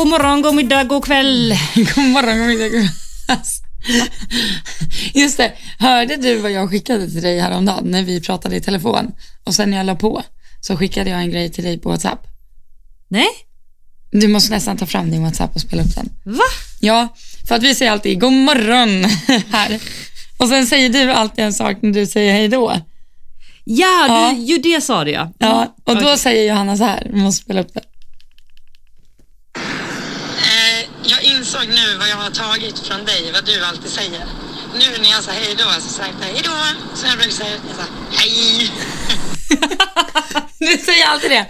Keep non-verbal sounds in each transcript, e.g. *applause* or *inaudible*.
God morgon, god middag, god kväll. *laughs* God morgon, god middag. god-. Just det, hörde du vad jag skickade till dig häromdagen när vi pratade i telefon? Och sen när jag la på så skickade jag en grej till dig på WhatsApp. Nej, Du måste nästan ta fram din WhatsApp och spela upp den. va? Ja, för att vi säger alltid god morgon *laughs* här. Och sen säger du alltid en sak när du säger hej då. Ja, Ja. Du, ju det sa du ja. Ja, och då Okej. säger Johanna så här, vi måste spela upp det. Eh, jag insåg nu vad jag har tagit från dig, vad du alltid säger. Nu när jag sa hej då så sa jag inte hej då. Så jag brukar säga jag sa, hej. *laughs* Du säger alltid det.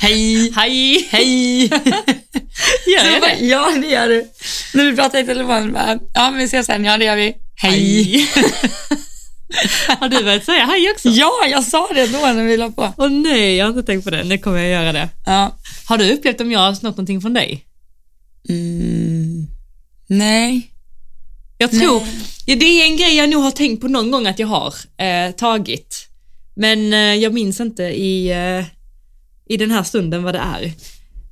Hej, Hej! hej. *laughs* Gör jag det? Ja, det gör du. När vi pratar i telefon, bara, ja men vi ses sen, ja det gör vi. Hej. *laughs* Har du börjat säga hej också? Ja, jag sa det då när vi la på. Åh nej, jag har inte tänkt på det. Nu kommer jag göra det. Ja. Har du upplevt om jag har snott någonting från dig? Mm. Nej. Jag tror, Nej. ja, det är en grej jag nog har tänkt på någon gång att jag har eh, tagit. Men eh, jag minns inte i, eh, i den här stunden vad det är.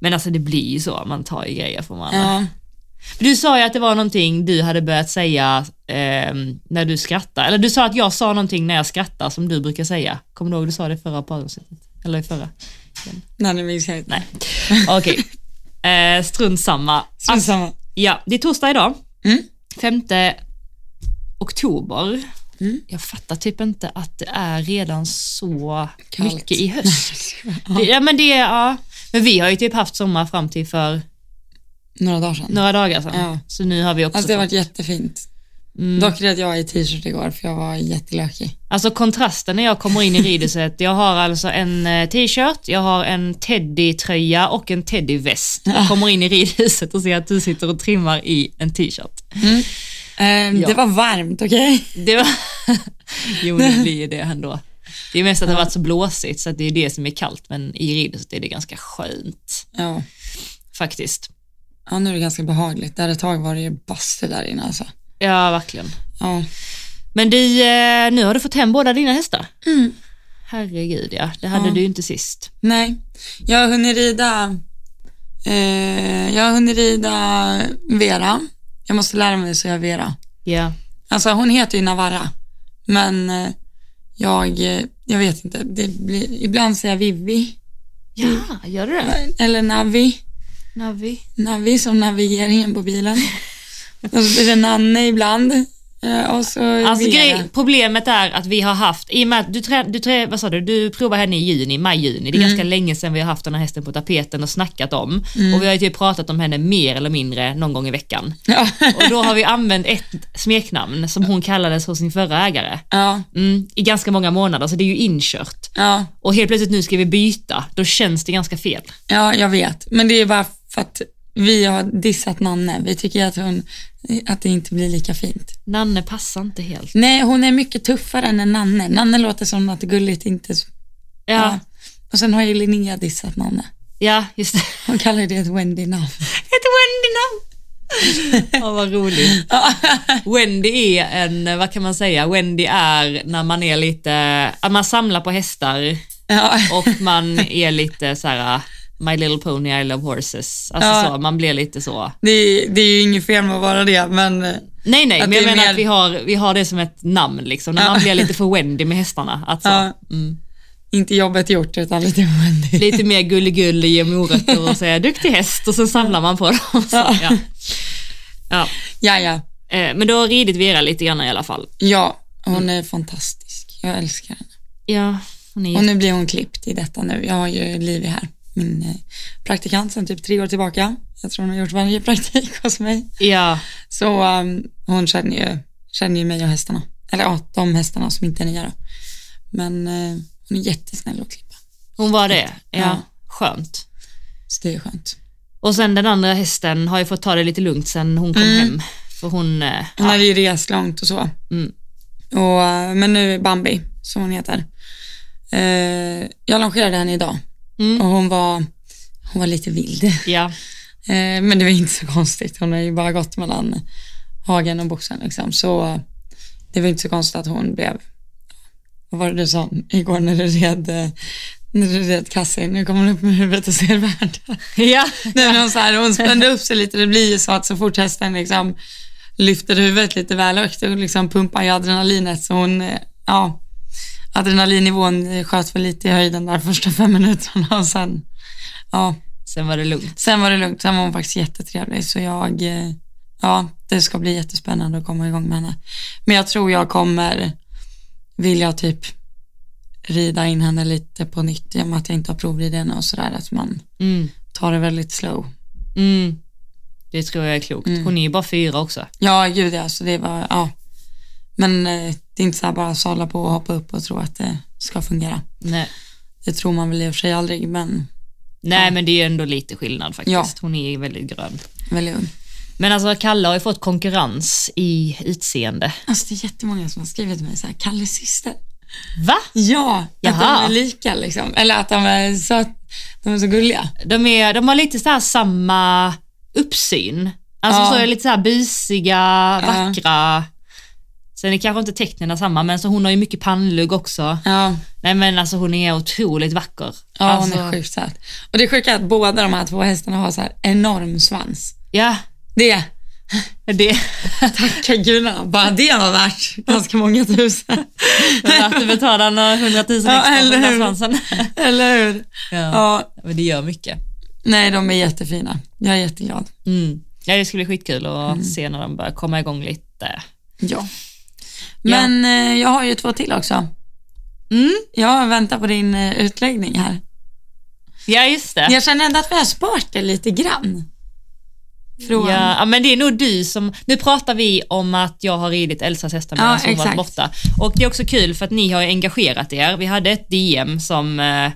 Men alltså det blir ju så, man tar ju grejer från varandra. Ja. Du sa ju att det var någonting du hade börjat säga eh, när du skrattar. Eller du sa att jag sa någonting när jag skrattar som du brukar säga. Kommer du ihåg du sa det förra poddavsnittet? Eller i förra? Nej, det minns jag inte. Nej. Okej. Eh, strunt samma. Strunt samma. Ja, det är torsdag idag. Mm. 5 oktober. Mm. Jag fattar typ inte att det är redan så Kallt. mycket i höst. *laughs* Det, ja, men det ja. Men vi har ju typ haft sommar fram till för Några dagar sedan. några dagar sedan. Ja. Så nu har vi också Alltså det har varit jättefint. Mm. Dock red jag i t-shirt igår för jag var jättelökig. Alltså kontrasten när jag kommer in i ridhuset. Jag har alltså en eh, t-shirt, jag har en teddytröja och en teddyväst. Jag kommer in i ridhuset och ser att du sitter och trimmar i en t-shirt. Ehm, Ja. Det var varmt, okej? Det var... *laughs* jo, det blir ju det ändå. Det är mest att det har varit så blåsigt så det är det som är kallt, men i ridhuset är det ganska skönt Ja. faktiskt. ja, nu är det ganska behagligt. Där ett tag var det ju bastu där inne alltså. Ja, verkligen. Ja. Men du, eh, nu har du fått hem båda dina hästar. Mm. Herregud ja, det hade Ja. du ju inte sist. Nej, jag har hunnit rida, eh, jag har hunnit rida Vera. Jag måste lära mig så jag Vera. Ja. Alltså hon heter ju Navarra, men eh, jag, eh, jag vet inte. Det blir, ibland säger jag Vivi, Ja, gör du det? eller Navi. Navi. Navi som navigeringen på bilen. Och så blir det Nanne ibland. Eh, Och så Alltså grej, problemet är att vi har haft, i och med att du, trä, du, trä, vad sa du, du provar henne i juni, maj-juni. Det är ganska länge sedan vi har haft den här hästen på tapeten och snackat om. Och vi har ju typ pratat om henne mer eller mindre någon gång i veckan. Ja. Och då har vi använt ett smeknamn som hon kallades hos sin förra ägare. ja, Mm, I ganska många månader, så det är ju inkört. ja, Och helt plötsligt nu ska vi byta, då känns det ganska fel. ja, jag vet. Men det är bara för att vi har dissat Nanne. Vi tycker att, hon, att det inte blir lika fint. Nanne passar inte helt. Nej, hon är mycket tuffare än Nanne. Nanne låter som något gulligt, inte... Ja, ja. Och sen har ju Linnea dissat Nanne. just det. Hon kallar det ett Wendy-namn. *laughs* Ett Wendy-namn. Ja, vad roligt. Wendy är en, vad kan man säga, Wendy är när man är lite, man samlar på hästar Ja. och man är lite så här My little pony, I love horses. Alltså Ja. så, man blir lite så. Det, är, det är ju inget fel med att vara det, men Nej, nej, men jag menar mer- att vi har, vi har det som ett namn liksom, när Ja. man blir lite för Wendy med hästarna. Att så, Ja. mm. inte jobbet gjort utan lite Wendy. Lite mer gulligull, ge morötter och säga duktig häst och sen samlar man på dem. Så, Ja. ja. Ja. Ja. Eh, Men du har ridit Vera lite grann i alla fall. Ja, hon är fantastisk. Jag älskar henne. Ja, hon är Och nu blir hon klippt i detta nu. Jag har ju Livi här, min eh, praktikant sedan typ tre år tillbaka. Jag tror hon har gjort varje *laughs* praktik hos mig. Ja, Så um, hon känner ju, känner ju mig och hästarna. Eller ja, de hästarna som inte är nya då. Men eh, hon är jättesnäll att klippa. hon var det. Ja, Ja. skönt. Så det är skönt. Och sen den andra hästen har ju fått ta det lite lugnt sen hon kom hem. För hon, eh, Hon hade ju rest långt och så. Mm. Och, men nu Bambi, som hon heter. Eh, jag longerade henne idag Mm. och hon var, hon var lite vild. ja, *laughs* Eh, men det var inte så konstigt. Hon har ju bara gått mellan hagen och boxen liksom. Så det var inte så konstigt att hon blev, vad var det du sa igår när du red, eh, när du red Cassie, nu kommer hon upp med huvudet och ser världen. Ja. *laughs* Nej, hon, så här, hon spände upp sig lite. Det blir ju så att så fort hästen liksom lyfter huvudet lite väl högt, då liksom pumpar ju adrenalinet. Så hon, eh, ja, adrenalinnivån sköt väl lite i höjden där första fem minuterna och sen, ja, Sen var det lugnt. sen var det lugnt. Sen var hon faktiskt jättetrevlig. Så jag, eh, ja, det ska bli jättespännande att komma igång med henne. Men jag tror jag kommer vilja typ rida in henne lite på nytt i och med att jag inte har provridit henne och sådär. Att man Mm. tar det väldigt slow. Mm. Det tror jag är klokt. Hon är ju bara fyra också. Ja, gud ja, så det var, ja. Men eh, det är inte så här bara sålla på och hoppa upp och tro att det ska fungera. Nej. Det tror man väl i och för sig aldrig, men Nej, men det är ändå lite skillnad faktiskt. Ja. Hon är ju väldigt grön. väldigt ung. Men alltså, Kalle har ju fått konkurrens i utseende. Alltså det är jättemånga som har skrivit till mig så här, Kalles syster. Va? Ja, att Jaha. de är lika liksom. Eller att de är så, de är så gulliga. De, är, de har lite så här samma uppsyn. Alltså Ja. så är lite så här busiga, vackra. Sen är kanske inte tecknen samma, men så hon har ju mycket pannlugg också. Ja, Nej men alltså hon är otroligt vacker. ja alltså, hon är sjukt söt. Och det sjuka är att båda de här två hästarna har så här enorm svans. Ja, Det, det *laughs* tacka gudarna, bara det var värt ganska många tusen. är att du betalar några hundratusen Ja, extra eller för den hur? här svansen. *laughs* Eller hur? Ja. Ja, Men det gör mycket. nej de är jättefina. Jag är jätteglad. Mm. Ja, det skulle bli skitkul att Mm. se när de börjar komma igång lite. Ja. Men eh, jag har ju två till också. Mm. Jag väntar på din eh, utläggning här. Ja, just det. Jag känner ändå att vi har sparat det lite grann. Från... Ja, ja, men det är nog du som... Nu pratar vi om att jag har ridit Elsas hästar medan Ja, hon var exakt. borta. Och det är också kul för att ni har engagerat er. Vi hade ett DM som, eh,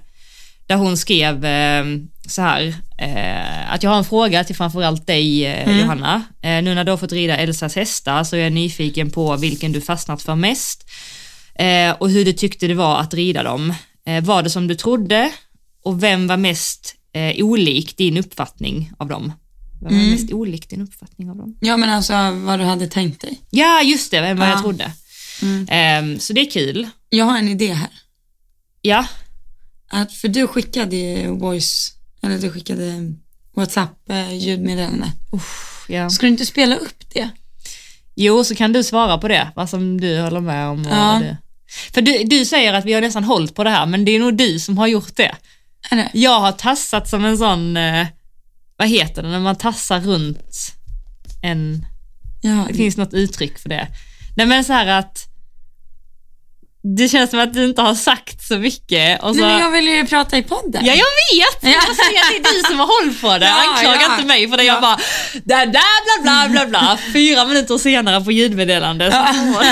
där hon skrev eh, så här, eh, att jag har en fråga till framförallt dig eh, Mm. Johanna. Eh, nu när du har fått rida Elsas hästar så är jag nyfiken på vilken du fastnat för mest eh, och hur du tyckte det var att rida dem. Eh, var det som du trodde och vem var mest olik din uppfattning av dem? Vem Mm. var mest olik din uppfattning av dem? ja, men alltså vad du hade tänkt dig. Ja, just det, vem vad jag Ja. trodde. Mm. Ehm, så det är kul. Jag har en idé här. Ja, Att, för du skickade voice, eller du skickade WhatsApp eh, ljudmeddelande. ja. Ska du inte spela upp det? Jo, så kan du svara på det, vad som du håller med om. Ja. du... För du, du säger att vi har nästan hållit på det här, men det är nog du som har gjort det. Det? Jag har tassat som en sån, eh, vad heter det, när man tassar runt en, Ja, det finns något uttryck för det. Nej men så här att det känns som att du inte har sagt så mycket. Och så, Nej, men jag vill ju prata i podden. Ja, jag vet! Ja. Jag säger att det är du som har hållit på det. Ja, Anklaga ja. inte mig för det. Jag Ja. bara, där, där, bla, bla, bla, bla. Fyra minuter senare på ljudmeddelande. så-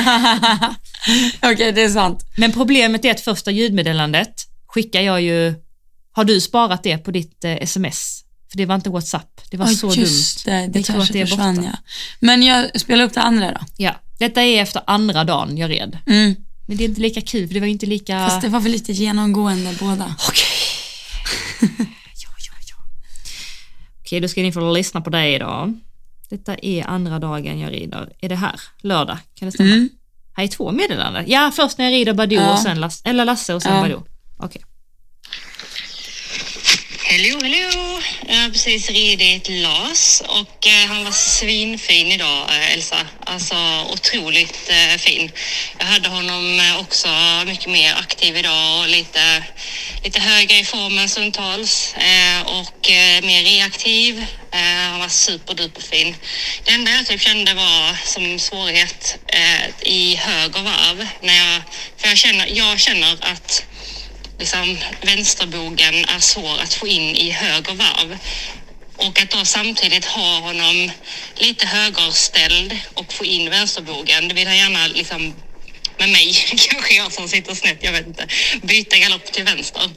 *laughs* Okej, det är sant. Men problemet är att första ljudmeddelandet skickar jag ju, har du sparat det på ditt eh, sms? För det var inte WhatsApp. Det var Ja, så just dumt. det. Det Jag tror kanske att det är försvann, borta. ja. Men jag spelar upp det andra då. Ja, detta är efter andra dagen jag red. Mm. Men det är inte lika kul, för det var ju inte lika... Fast det var väl lite genomgående båda. Okej. *laughs* ja, ja, ja. Okej, då ska ni få lyssna på dig idag. Detta är andra dagen jag rider. Är det här? Lördag? Kan det stämma? Mm. Här är två meddelanden. Ja, först när jag rider Badoo Ja. och sen Lasse, eller Lasse och sen Ja. Badoo. Okej. Hello, hello! Jag har precis ridit Las och eh, han var svinfin idag, eh, Elsa. Alltså otroligt eh, fin. Jag hade honom också mycket mer aktiv idag och lite, lite högre i formen stundtals och mer reaktiv. Han var superduperfin. Det enda jag typ kände var som svårighet i höger varv. När jag, för jag känner, jag känner att liksom, vänsterbogen är svår att få in i höger varv. Och att då samtidigt ha honom lite högerställd och få in vänsterbogen, det vill han gärna liksom med mig, *laughs* kanske jag som sitter snett, jag vet inte, byta galopp till vänster.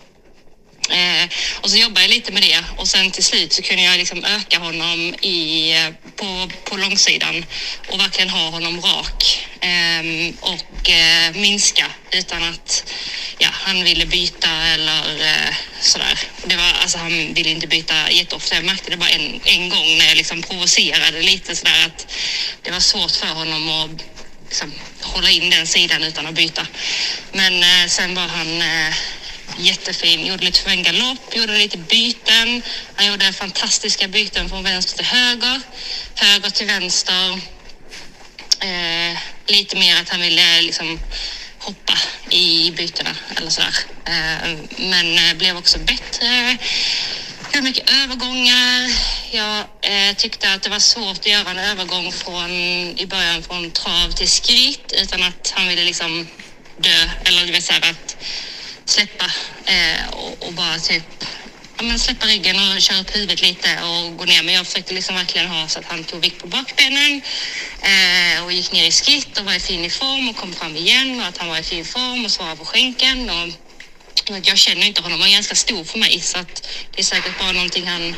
Eh, och så jobbade jag lite med det och sen till slut så kunde jag liksom öka honom i, på, på långsidan och verkligen ha honom rak eh, och eh, minska utan att ja, han ville byta eller eh, sådär. Det var, alltså, han ville inte byta jätteofta. Jag märkte det bara en, en gång när jag liksom provocerade lite sådär att det var svårt för honom att liksom, hålla in den sidan utan att byta. Men eh, sen var han eh, jättefin. Gjorde lite för en galopp, gjorde lite byten. Han gjorde fantastiska byten från vänster till höger, höger till vänster. Eh, lite mer att han ville eh, liksom hoppa i bytena eller sådär. Eh, men eh, blev också bättre. Gjorde mycket övergångar. Jag eh, tyckte att det var svårt att göra en övergång från, i början från trav till skritt utan att han ville liksom dö eller det vill säga att släppa eh, och, och bara typ ja, men släppa ryggen och köra upp huvudet lite och gå ner. Men jag försökte liksom verkligen ha så att han tog vikt på bakbenen eh, och gick ner i skritt och var i fin form och kom fram igen och att han var i fin form och svarade på skänken. Och, och jag känner inte honom, han är ganska stor för mig så att det är säkert bara någonting han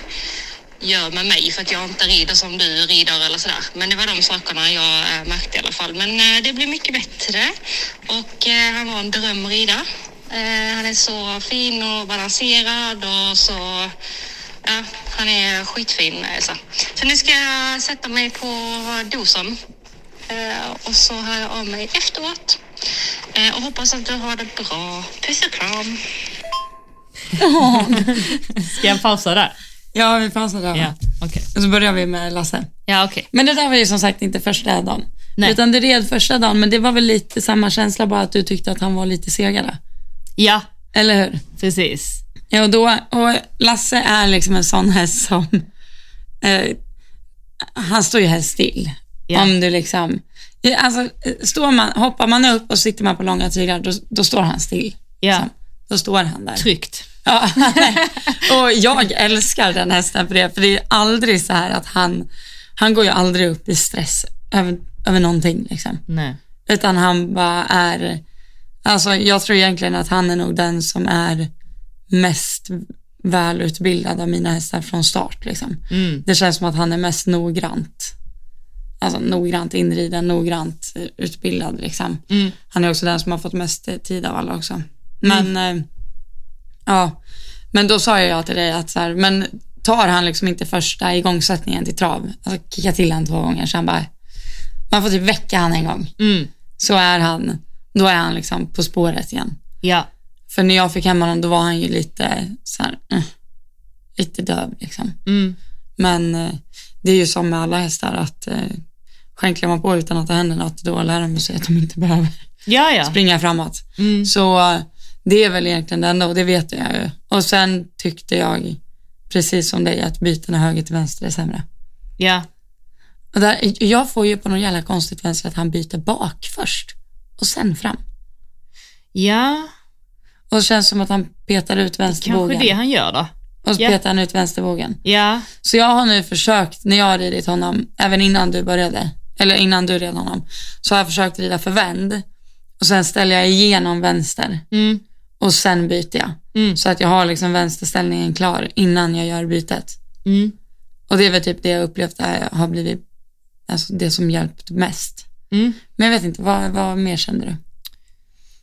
gör med mig för att jag inte rider som du rider eller sådär. Men det var de sakerna jag eh, märkte i alla fall. Men eh, det blev mycket bättre och eh, han var en dröm att rida. Eh, han är så fin och balanserad och så... Ja, han är skitfin, Elsa. Så nu ska jag sätta mig på dosen eh, och så hör jag av mig efteråt. Eh, och hoppas att du har det bra. Puss och kram. *laughs* Ska jag pausa där? Ja, vi pausar där. Ja, okej. Och så börjar vi med Lasse. Ja, okej. Men det där var ju som sagt inte första dagen. Nej. Utan det red första dagen, men det var väl lite samma känsla bara att du tyckte att han var lite segare. Ja, Eller hur? precis. Ja, och, då, och Lasse är liksom en sån häst som, eh, han står ju helst still. Ja. Om du liksom, alltså står man, hoppar man upp och sitter man på långa tyglar, då, då står han still. Ja, Liksom. Då står han där. tryggt. Ja, *laughs* och jag älskar den hästen för det, för det är aldrig så här att han, han går ju aldrig upp i stress över, över någonting liksom. Nej. Utan han bara är, alltså jag tror egentligen att han är nog den som är mest välutbildad av mina hästar från start liksom. Mm. Det känns som att han är mest noggrant. Alltså noggrant inriden, noggrant utbildad liksom. Mm. Han är också den som har fått mest tid av alla också. Men, eh, ja. Men då sa jag till dig att så här, men tar han liksom inte första igångsättningen till trav, alltså kicka till han två gånger, så han bara, man får typ väcka han en gång. Mm. Så är han, då är han liksom på spåret igen. Ja. För när jag fick hem honom, då var han ju lite så här, eh, lite döv liksom. Mm. Men eh, det är ju som med alla hästar att eh, skänklar man på utan att det händer något, då lär de sig att de inte behöver Ja, ja. springa framåt. Mm. Så det är väl egentligen det enda och det vet jag ju. Och sen tyckte jag, precis som dig, att bytena höger till vänster är sämre. Ja. Och där, jag får ju på något jävla konstigt vänster att han byter bak först och sen fram. Ja, Och det känns som att han petar ut kanske vänstervågen. det han gör då. Och så Ja. petar han ut vänstervågen. Ja. Så jag har nu försökt, när jag har ridit honom, även innan du började, eller innan du red honom, så har jag försökt rida för vänd och sen ställer jag igenom vänster Mm. och sen byter jag. Mm. Så att jag har liksom vänsterställningen klar innan jag gör bytet. Mm. Och det är väl typ det jag upplevt har blivit alltså det som hjälpt mest. Mm. Men jag vet inte, vad, vad mer kände du?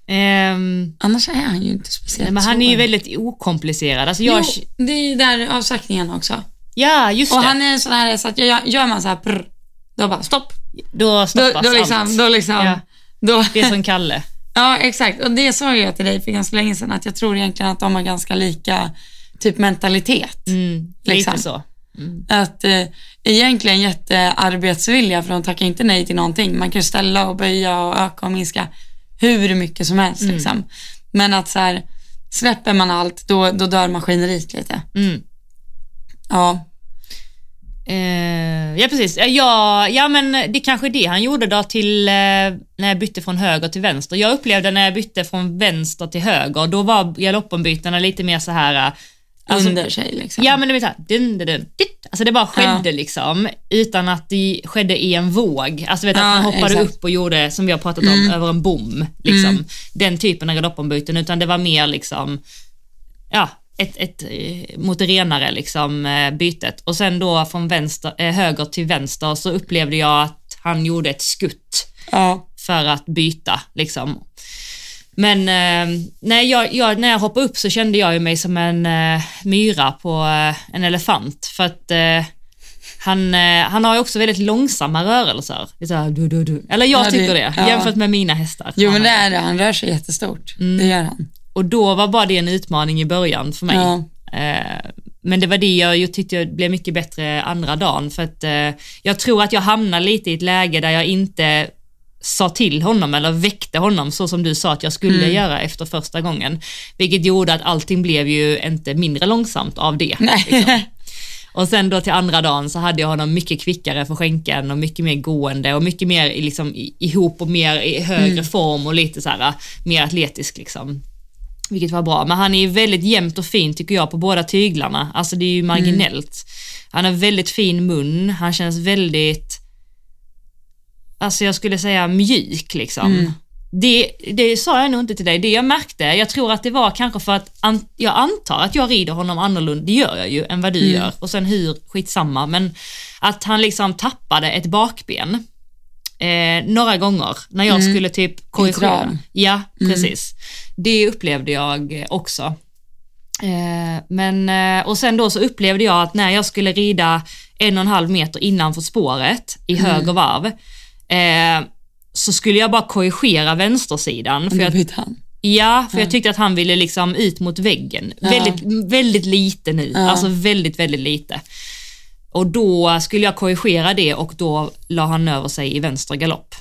Ehm, Annars är han ju inte speciellt nej, men han är ju väldigt okomplicerad. Alltså jag, Jo, det är ju där avsaktningen också. ja, just Och det. han är en sån här, så att jag, gör man så här prr, då bara stopp. Då Då, stoppas då liksom, allt. då liksom, Ja. då, Det är som Kalle. *laughs* ja exakt. Och det sa jag till dig för ganska länge sedan, att jag tror egentligen att de har ganska lika typ mentalitet. Mm. Liksom. Lite så. Mm. Att eh, egentligen jättearbetsvilja för de tackar inte nej till någonting. Man kan ställa och böja och öka och minska hur mycket som helst. Liksom. Men att så här, släpper man allt, då, då dör maskineriet lite. Mm. Ja, Eh, ja, precis. Eh, Ja, ja, men det kanske är det han gjorde då till eh, när jag bytte från höger till vänster. Jag upplevde när jag bytte från vänster till höger, då var galoppombytena lite mer så här... Alltså, under sig liksom. Ja, men det var så här, dun, dun, dun. Alltså det bara skedde liksom, utan att det skedde i en våg. Alltså vet, Ja, att man hoppade exakt. upp och gjorde, som vi har pratat om, över en bom. Liksom. Den typen av galoppombyten, utan det var mer liksom, ja, ett, ett eh, mot det renare liksom, eh, bytet. Och sen då från vänster, eh, höger till vänster så upplevde jag att han gjorde ett skutt Ja, för att byta. Liksom. Men eh, när, jag, jag, när jag hoppade upp så kände jag ju mig som en eh, myra på eh, en elefant. För att eh, han, eh, han har ju också väldigt långsamma rörelser. Det här, du, du, du. Eller jag Ja, tycker det, ja. jämfört med mina hästar. jo men det är det. Han rör sig jättestort. Mm. Det gör han. och då var bara det en utmaning i början för mig. Ja. Eh, men det var det jag tyckte jag blev mycket bättre andra dagen för att jag tror att jag hamnade lite i ett läge där jag inte sa till honom eller väckte honom så som du sa att jag skulle Mm. göra efter första gången. Vilket gjorde att allting blev ju inte mindre långsamt av det. Liksom. *laughs* Och sen då till andra dagen så hade jag honom mycket kvickare för skänken och mycket mer gående och mycket mer liksom, ihop och mer i högre Mm. form och lite så här mer atletisk liksom. Vilket var bra, men han är ju väldigt jämnt och fin tycker jag på båda tyglarna. Alltså det är ju marginellt. Han har väldigt fin mun, han känns väldigt, alltså jag skulle säga mjuk liksom. Det, det sa jag nog inte till dig, det jag märkte, jag tror att det var kanske för att an, jag antar att jag rider honom annorlunda, det gör jag ju, än vad du gör. Och sen hur, skitsamma, men att han liksom tappade ett bakben eh, några gånger när jag skulle typ korrigera. Ja, precis. Det upplevde jag eh, också. Eh, men, eh, och sen då så upplevde jag att när jag skulle rida en och en halv meter innanför spåret i höger varv, eh, så skulle jag bara korrigera vänstersidan. För jag, han. ja, för jag tyckte att han ville liksom ut mot väggen. Väldigt, väldigt lite nu, alltså väldigt, väldigt lite. Och då skulle jag korrigera det och då la han över sig i vänster galopp.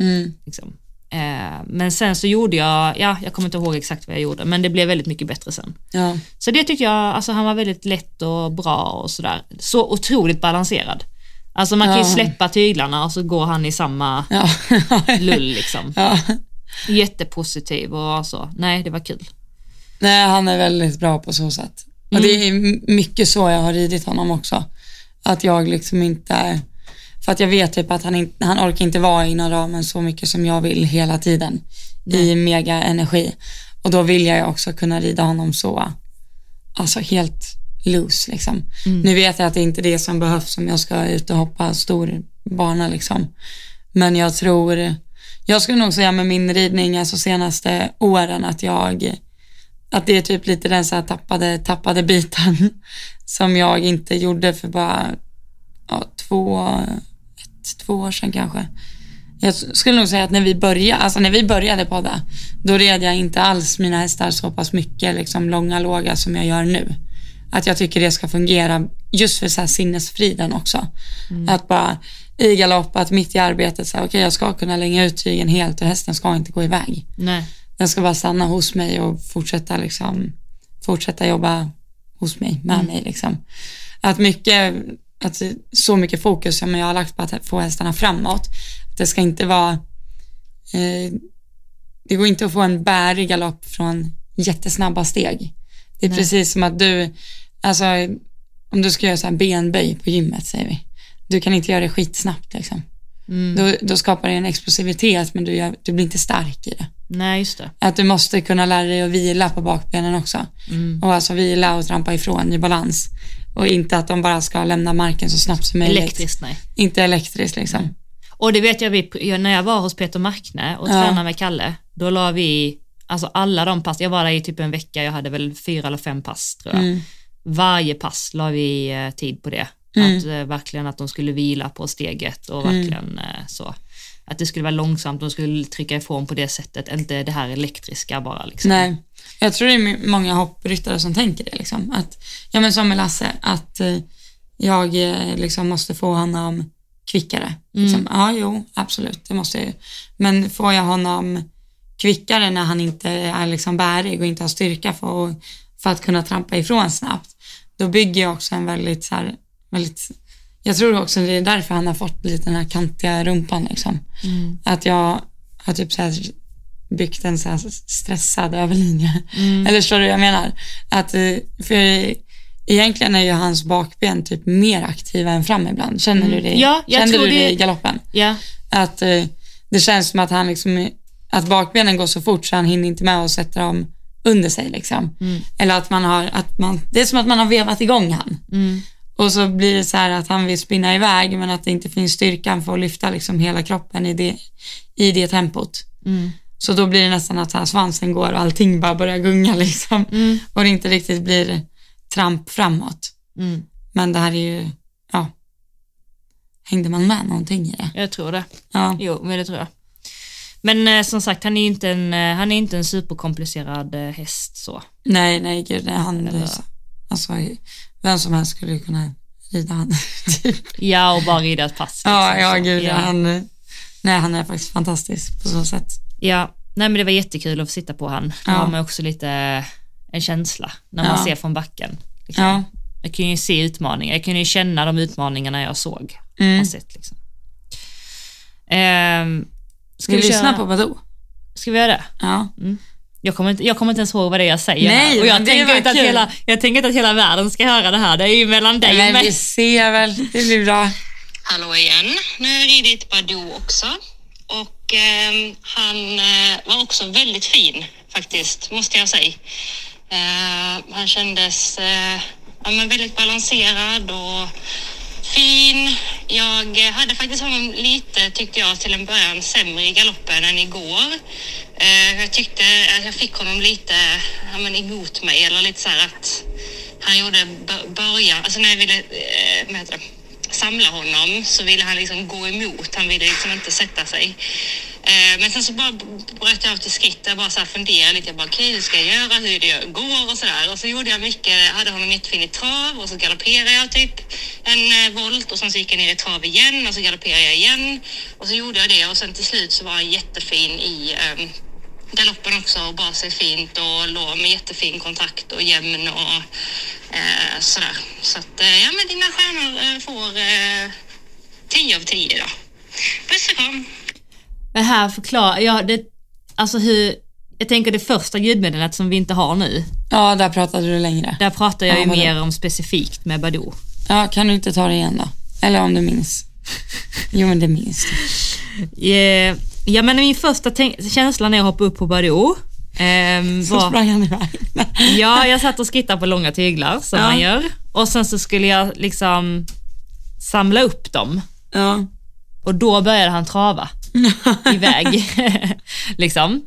Mm. Liksom. Eh, men sen så gjorde jag, ja, jag kommer inte ihåg exakt vad jag gjorde, men det blev väldigt mycket bättre sen. Ja. Så det tyckte jag, alltså han var väldigt lätt och bra och sådär. Så otroligt balanserad. Alltså man kan ju Ja. släppa tyglarna och så går han i samma Ja. *laughs* lull liksom. ja. Jättepositiv och så. Nej, det var kul. Nej, han är väldigt bra på så sätt. Och det är m- mycket så jag har ridit honom också. Att jag liksom inte, för att jag vet typ att han, inte, han orkar inte vara inom ramen så mycket som jag vill hela tiden i mega energi. Och då vill jag också kunna rida honom så, alltså helt loose liksom. Nu vet jag att det inte är det som behövs om jag ska ut och hoppa stor bana liksom. Men jag tror, jag skulle nog säga med min ridning alltså senaste åren att jag att det är typ lite den så här tappade, tappade biten *laughs* som jag inte gjorde för bara ja, två, ett, två år sedan kanske. Jag skulle nog säga att när vi började, alltså när vi började podda, då red jag inte alls mina hästar så pass mycket, liksom långa, låga som jag gör nu. Att jag tycker det ska fungera just för så här sinnesfriden också. Att bara i galopp, att mitt i arbetet, okej jag ska kunna länga ut tygen helt och hästen ska inte gå iväg. Nej. Den ska bara stanna hos mig och fortsätta, liksom, fortsätta jobba hos mig, med mig. Liksom. Att mycket, att så mycket fokus som jag har lagt på att få hästarna framåt. Att det ska inte vara, eh, det går inte att få en bärig galopp från jättesnabba steg. Det är Nej. precis som att du, alltså om du ska göra så här benböj på gymmet säger vi. Du kan inte göra det skitsnabbt liksom. Mm. Då, då skapar det en explosivitet men du, gör, du blir inte stark i det. Nej, just det. Att du måste kunna lära dig att vila på bakbenen också. Mm. Och alltså vila och trampa ifrån i balans. Och inte att de bara ska lämna marken så snabbt som möjligt. Elektriskt, nej. Inte elektriskt liksom. Och det vet jag, vi, jag- när jag var hos Peter Markne och Ja. tränade med Kalle, då la vi, alltså alla de pass, jag var där i typ en vecka, jag hade väl fyra eller fem pass tror jag. Mm. Varje pass la vi eh, tid på det. Mm. Att eh, verkligen att de skulle vila på steget och verkligen eh, så. Att det skulle vara långsamt, de skulle trycka ifrån på det sättet, inte det här elektriska bara liksom. Nej. Jag tror det är många hoppryttare som tänker det liksom. Att, ja men som med Lasse, att eh, jag eh, liksom måste få honom kvickare. Liksom. Ja, jo, absolut, det måste jag ju. Men får jag honom kvickare när han inte är liksom bärig och inte har styrka för, att- för att kunna trampa ifrån snabbt, då bygger jag också en väldigt så här, väldigt jag tror också det är därför han har fått lite den här kantiga rumpan liksom. Mm. Att jag har typ så här byggt en så här stressad överlinje. Eller förstår du vad jag menar? Att, eh, för egentligen är ju hans bakben typ mer aktiva än fram ibland. Känner du det? Ja, jag Kände du det det- i galoppen? Ja, Att eh, det känns som att han liksom, att bakbenen går så fort så han hinner inte med att sätta dem under sig liksom. Mm. Eller att man har, att man, det är som att man har vevat igång han. mm. Och så blir det så här att han vill spinna iväg men att det inte finns styrkan för att lyfta liksom hela kroppen i det, i det tempot. Mm. Så då blir det nästan att här svansen går och allting bara börjar gunga *laughs* liksom. Mm. Och det inte riktigt blir tramp framåt. Mm. Men det här är ju, ja, hängde man med någonting i det? jag tror det. Ja, Jo, men det tror jag. Men eh, som sagt, han är inte en, eh, han är inte en superkomplicerad eh, häst så. Nej, nej gud, nej, han, Eller- alltså, vem som helst skulle ju kunna rida han. *laughs* typ. Ja, och bara rida ett pass. ja, liksom, ja, så. gud, ja. han, nej, han är faktiskt fantastisk på så sätt. Ja, nej men det var jättekul att få sitta på han. Då Ja. har man också lite en känsla när man Ja. ser från backen. Liksom. Ja. Jag kan ju se utmaningar, jag kan ju känna de utmaningarna jag såg. Mm. Sett, liksom. Ehm, ska vi, vi köra, lyssna på Badoo? Ska vi göra det? Ja. Jag kommer, inte, jag kommer inte ens ihåg vad det är jag säger Nej. Och jag tänker, inte att kul. hela, jag tänker inte att hela världen ska höra det här. Det är ju mellan dig och Men mig. vi ser väl, det blir bra. Hallå igen. Nu har jag ridit Badoo också. Och ehm, han eh, var också väldigt fin faktiskt, måste jag säga. Eh, han kändes eh, ja, men väldigt balanserad och fin. Jag hade faktiskt honom lite, tyckte jag, till en början sämre i galoppen än igår. Eh, jag tyckte att jag fick honom lite ja, men emot mig, eller lite så här att han gjorde början, alltså när jag ville, äh, samla honom så ville han liksom gå emot. Han ville liksom inte sätta sig. Eh, men sen så bara bröt jag av till skritt. Jag bara så här funderade lite. Jag bara, okej, hur ska jag göra? Hur det går och sådär. Och så gjorde jag mycket, hade honom jättefin i trav och så galopperade jag typ en eh, volt och sen så gick jag ner i trav igen och så galopperade jag igen. Och så gjorde jag det och sen till slut så var han jättefin i ehm, galoppen också och bar sig fint och låg med jättefin kontakt och jämn och eh, sådär. Så att, eh, ja men dina stjärnor eh, får eh, 10 av 10 då. Puss och kram! Men här förklarar jag, det, alltså hur, jag tänker det första ljudmeddelandet som vi inte har nu, Ja, där pratade du längre. där pratar jag Ja, ju mer om specifikt med Badoo. Ja, kan du inte ta det igen då? Eller om du minns. Jo, men det minns du. *laughs* Eh, Ja men min första känsla när jag hoppade upp på Badoo ehm, Så var, sprang han iväg. *laughs* ja jag satt och skrittade på långa tyglar som Ja. man gör och sen så skulle jag liksom samla upp dem Ja. och då började han trava *laughs* iväg. *laughs* liksom.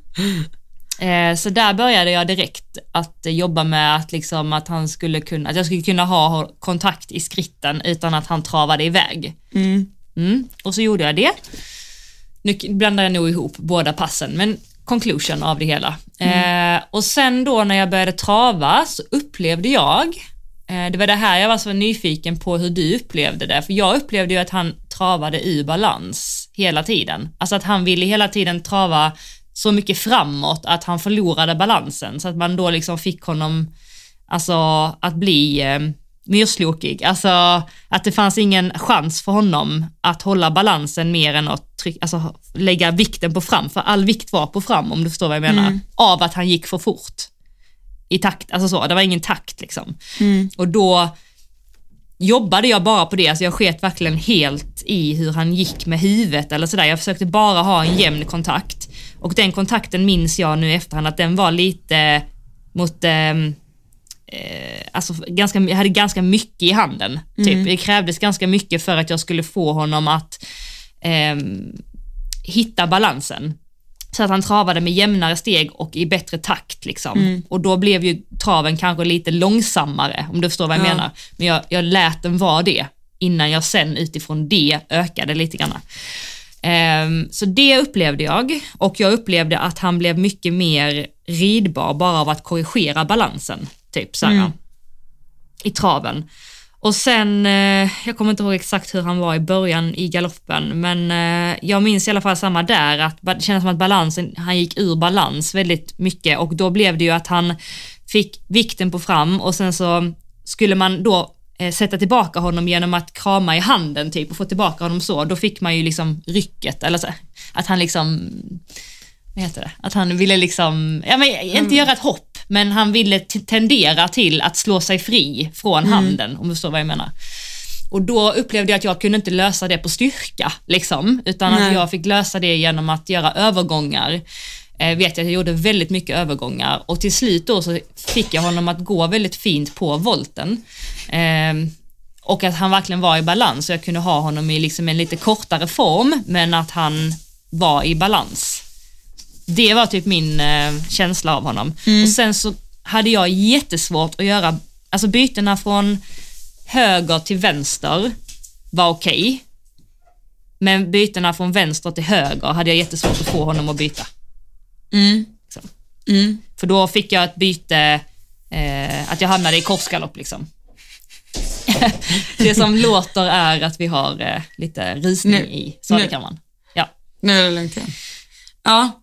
Eh, så där började jag direkt att jobba med att, liksom, att, han skulle kunna, att jag skulle kunna ha kontakt i skritten utan att han travade iväg. Mm. Mm. Och så gjorde jag det. Nu blandar jag nog ihop båda passen, men conclusion av det hela. Eh, och sen då när jag började trava så upplevde jag, eh, det var det här jag var så nyfiken på hur du upplevde det, för jag upplevde ju att han travade ur balans hela tiden. Alltså att han ville hela tiden trava så mycket framåt att han förlorade balansen, så att man då liksom fick honom alltså att bli eh, myrslokig. Alltså att det fanns ingen chans för honom att hålla balansen mer än att tryck, alltså, lägga vikten på fram, för all vikt var på fram om du förstår vad jag menar, av att han gick för fort. I takt, alltså så, det var ingen takt liksom. Och då jobbade jag bara på det, alltså jag sket verkligen helt i hur han gick med huvudet eller sådär. Jag försökte bara ha en jämn kontakt. Och den kontakten minns jag nu i efterhand att den var lite mot ehm, eh, alltså ganska, jag hade ganska mycket i handen. Typ. Det krävdes ganska mycket för att jag skulle få honom att ehm, hitta balansen. Så att han travade med jämnare steg och i bättre takt. Liksom. Och då blev ju traven kanske lite långsammare, om du förstår vad jag Ja. menar. Men jag, jag lät den vara det, innan jag sen utifrån det ökade lite grann. Ehm, så det upplevde jag och jag upplevde att han blev mycket mer ridbar bara av att korrigera balansen. Typ så här, i traven. Och sen, eh, jag kommer inte ihåg exakt hur han var i början i galoppen, men eh, jag minns i alla fall samma där, att det kändes som att balansen, han gick ur balans väldigt mycket och då blev det ju att han fick vikten på fram och sen så skulle man då eh, sätta tillbaka honom genom att krama i handen typ och få tillbaka honom så, då fick man ju liksom rycket, eller så, att han liksom vad heter det? Att han ville liksom, ja men inte göra ett hopp, men han ville tendera till att slå sig fri från handen, om du förstår vad jag menar. Och då upplevde jag att jag kunde inte lösa det på styrka, liksom, utan att Nej. jag fick lösa det genom att göra övergångar. Eh, vet jag att jag gjorde väldigt mycket övergångar och till slut då så fick jag honom att gå väldigt fint på volten. Ehm, och att han verkligen var i balans och jag kunde ha honom i liksom en lite kortare form, men att han var i balans. Det var typ min eh, känsla av honom. Och sen så hade jag jättesvårt att göra, alltså bytena från höger till vänster var okej. Men bytena från vänster till höger hade jag jättesvårt att få honom att byta. Mm. Mm. För då fick jag ett byte, eh, att jag hamnade i korsgalopp liksom. *laughs* det som låter är att vi har eh, lite risning Nu- i sadelkammaren. Ja. Nu är det lugnt igen. Ja,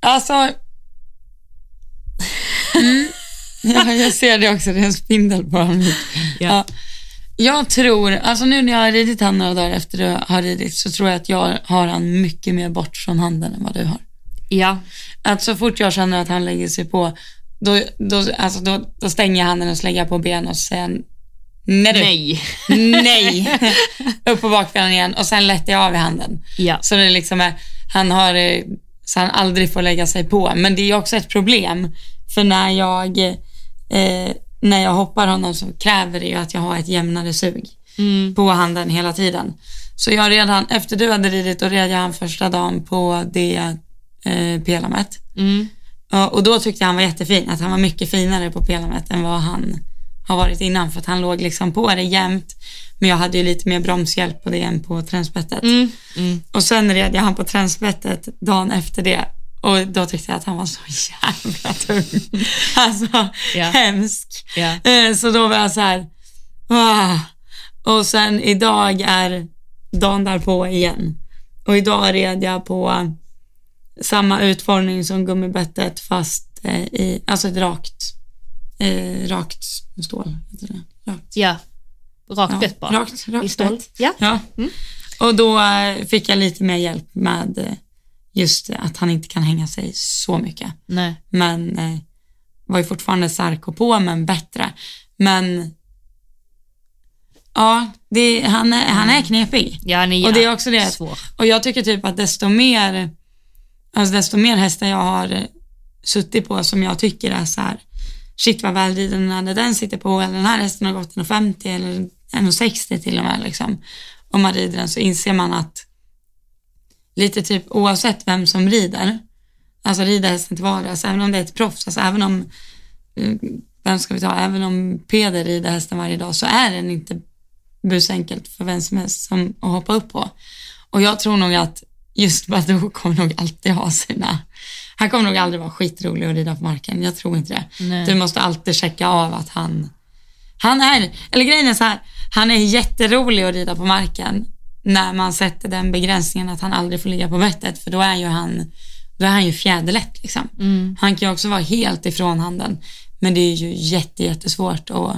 alltså. Mm. *laughs* Ja, jag ser det också, det är en spindel på honom. Ja. Ja. Jag tror, alltså nu när jag har ridit han några dagar efter du har ridit så tror jag att jag har han mycket mer bort från handen än vad du har. Ja. Att så fort jag känner att han lägger sig på, då, då, alltså då, då stänger jag handen och jag på ben och säger nej du, Nej. nej. *laughs* Upp på bakbenen igen och sen lättar jag av i handen. Ja. Så det liksom är, han har, eh, så han aldrig får lägga sig på. Men det är också ett problem, för när jag, eh, när jag hoppar honom så kräver det ju att jag har ett jämnare sug Mm. på handen hela tiden. Så jag redan, efter du hade ridit, då red jag han första dagen på det eh, pelamet. Mm. Och då tyckte jag han var jättefin, att han var mycket finare på pelamet än vad han har varit innan, för att han låg liksom på det jämt. Men jag hade ju lite mer bromshjälp på det än på tränspettet. Mm. Mm. Och sen red jag han på tränspettet dagen efter det och då tyckte jag att han var så jävla tung. *laughs* Alltså, Ja. hemsk. Eh, Så då var jag så här, ah. Och sen idag är dagen därpå igen. Och idag red jag på samma utformning som gummibettet fast eh, i, alltså ett rakt, eh, rakt stål. Rakt. ja. Rakt Ja, bett bara. Rakt, rakt I stål. Ja. Ja. Mm. Och då eh, fick jag lite mer hjälp med eh, just att han inte kan hänga sig så mycket. Nej. Men eh, var ju fortfarande stark och på, men bättre. Men ja, det, han, är, han är knepig. Ja, han är Och det är också det svår. Och jag tycker typ att desto mer, alltså desto mer hästar jag har eh, suttit på som jag tycker är så här, shit vad välriden när den sitter på, eller den här hästen har gått 1,50 eller 1,60 till och med liksom. Om man rider den så inser man att lite typ oavsett vem som rider, alltså rider hästen till vardags, även om det är ett proffs, alltså även om, eh, vem ska vi ta, även om Peder rider hästen varje dag så är den inte busenkelt för vem som helst som att hoppa upp på. Och jag tror nog att just Badou kommer nog alltid ha sina, han kommer nog aldrig vara skitrolig att rida på marken, jag tror inte det. Nej. Du måste alltid checka av att han, han är, eller grejen är så här, han är jätterolig att rida på marken när man sätter den begränsningen att han aldrig får ligga på bettet för då är ju han, då är han ju fjäderlätt liksom. Mm. Han kan ju också vara helt ifrån handen men det är ju jätte, jättesvårt att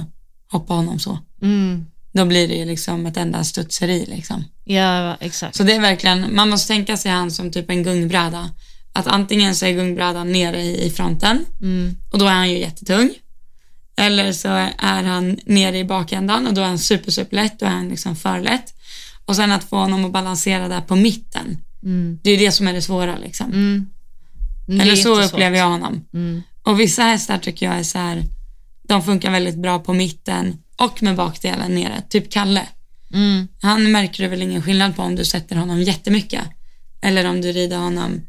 hoppa honom så. Mm. Då blir det ju liksom ett enda studseri liksom. Ja, exakt. Så det är verkligen, man måste tänka sig han som typ en gungbräda. Att antingen så är gungbrädan nere i fronten Mm. och då är han ju jättetung. Eller så är han nere i bakändan och då är han super, super lätt, då är han liksom för lätt. Och sen att få honom att balansera där på mitten. Mm. Det är ju det som är det svåra liksom. Mm. Det är Eller så upplever jag honom. Mm. Och vissa hästar tycker jag är så här, de funkar väldigt bra på mitten och med bakdelen nere. Typ Kalle. Mm. Han märker du väl ingen skillnad på om du sätter honom jättemycket eller om du rider honom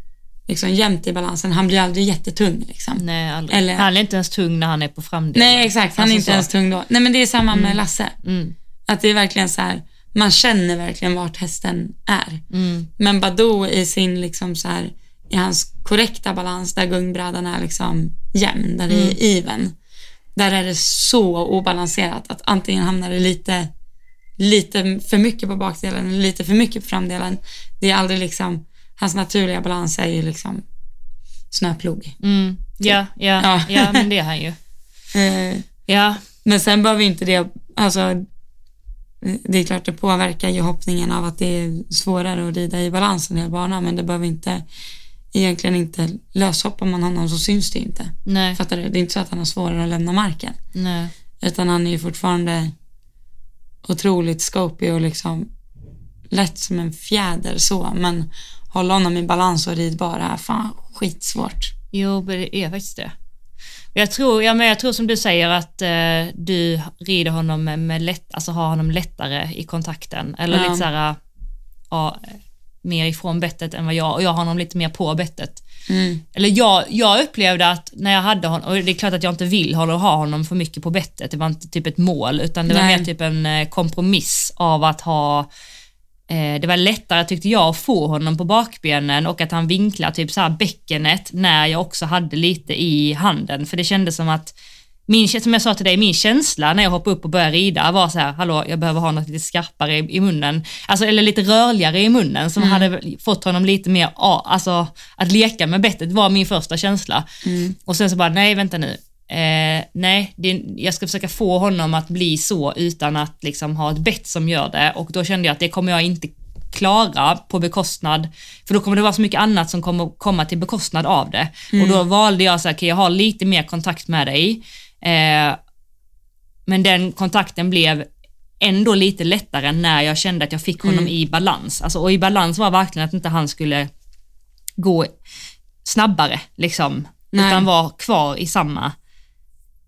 liksom jämnt i balansen. Han blir aldrig jättetung liksom. Nej, aldrig. Eller- Han är inte ens tung när han är på framdelen. Nej, exakt. Han är Alltså inte så. ens tung då. Nej, men det är samma med Lasse. Mm. Att det är verkligen så här, man känner verkligen vart hästen är. Mm. Men Badou i sin liksom så här, i hans korrekta balans där gungbrädan är liksom jämn, där det Mm. är even. Där är det så obalanserat att antingen hamnar det lite, lite för mycket på bakdelen eller lite för mycket på framdelen. Det är aldrig liksom, hans naturliga balans är ju liksom snöplog. Mm. Ja, ja, Ja. ja. men det är han ju. *laughs* Eh, Ja, Men sen behöver inte det, alltså det är klart det påverkar ju hoppningen av att det är svårare att rida i balans en hel bana men det behöver inte egentligen inte löshoppar man honom så syns det inte. nej, Fattar du? Det är inte så att han har svårare att lämna marken nej. utan han är ju fortfarande otroligt scopy och liksom lätt som en fjäder så men hålla honom i balans och ridbar är fan skitsvårt. Jo, det är faktiskt det. Jag tror, ja, men jag tror som du säger att eh, du rider honom med, med lätt, alltså har honom lättare i kontakten. Eller Ja. lite så här, ja, mer ifrån bettet än vad jag, och jag har honom lite mer på bettet. Mm. Eller jag, jag upplevde att när jag hade honom, och det är klart att jag inte vill hålla ha honom för mycket på bettet, det var inte typ ett mål, utan det var Nej. mer typ en eh, kompromiss av att ha det var lättare tyckte jag att få honom på bakbenen och att han vinklar typ så här bäckenet när jag också hade lite i handen. För det kändes som att min, som jag sa till dig, min känsla när jag hoppade upp och började rida var så här, hallå, jag behöver ha något lite skarpare i, i munnen, alltså, eller lite rörligare i munnen som Mm. hade fått honom lite mer, alltså att leka med bettet var min första känsla. Mm. Och sen så bara, nej vänta nu, eh, nej, det, jag ska försöka få honom att bli så utan att liksom ha ett bett som gör det och då kände jag att det kommer jag inte klara på bekostnad, för då kommer det vara så mycket annat som kommer komma till bekostnad av det. Och då valde jag så här, okay, jag har lite mer kontakt med dig, eh, men den kontakten blev ändå lite lättare när jag kände att jag fick honom i balans. Alltså, och i balans var verkligen att inte han skulle gå snabbare, liksom, Nej. utan vara kvar i samma.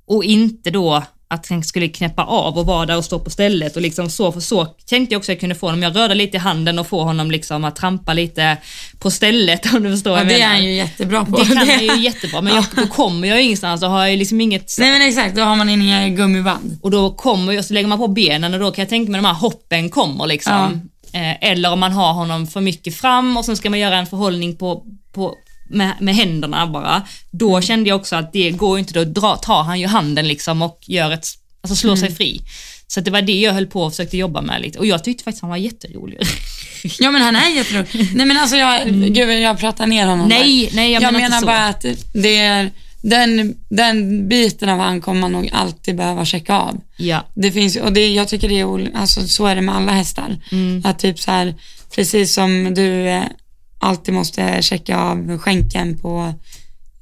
Och inte då att han skulle knäppa av och vara där och stå på stället och liksom så, för så tänkte jag också att jag kunde få honom. Jag rörde lite i handen och få honom liksom att trampa lite på stället *laughs* om du förstår Ja, vad det jag är menar. han ju jättebra på. Det kan *laughs* han ju jättebra, men jag, då kommer jag ju ingenstans och har jag liksom inget Nej men exakt, då har man inga gummiband. och då kommer ju, så lägger man på benen och då kan jag tänka mig de här hoppen kommer liksom. Eh, eller om man har honom för mycket fram och sen ska man göra en förhållning på, på, med, med händerna bara. Då Mm. kände jag också att det går inte, då dra, tar han ju handen liksom och gör ett, alltså slår Mm. sig fri. Så det var det jag höll på och försökte jobba med lite och jag tyckte faktiskt han var jätterolig. *laughs* Ja men han är jätterolig. Nej men alltså jag, gud jag pratar ner honom Mm. nej, nej jag, Jag, menar, menar bara att det är, den, den biten av han kommer man nog alltid behöva checka av. Ja. Det finns, och det, jag tycker det är, alltså så är det med alla hästar. Mm. Att typ så här, precis som du eh, alltid måste checka av skänken på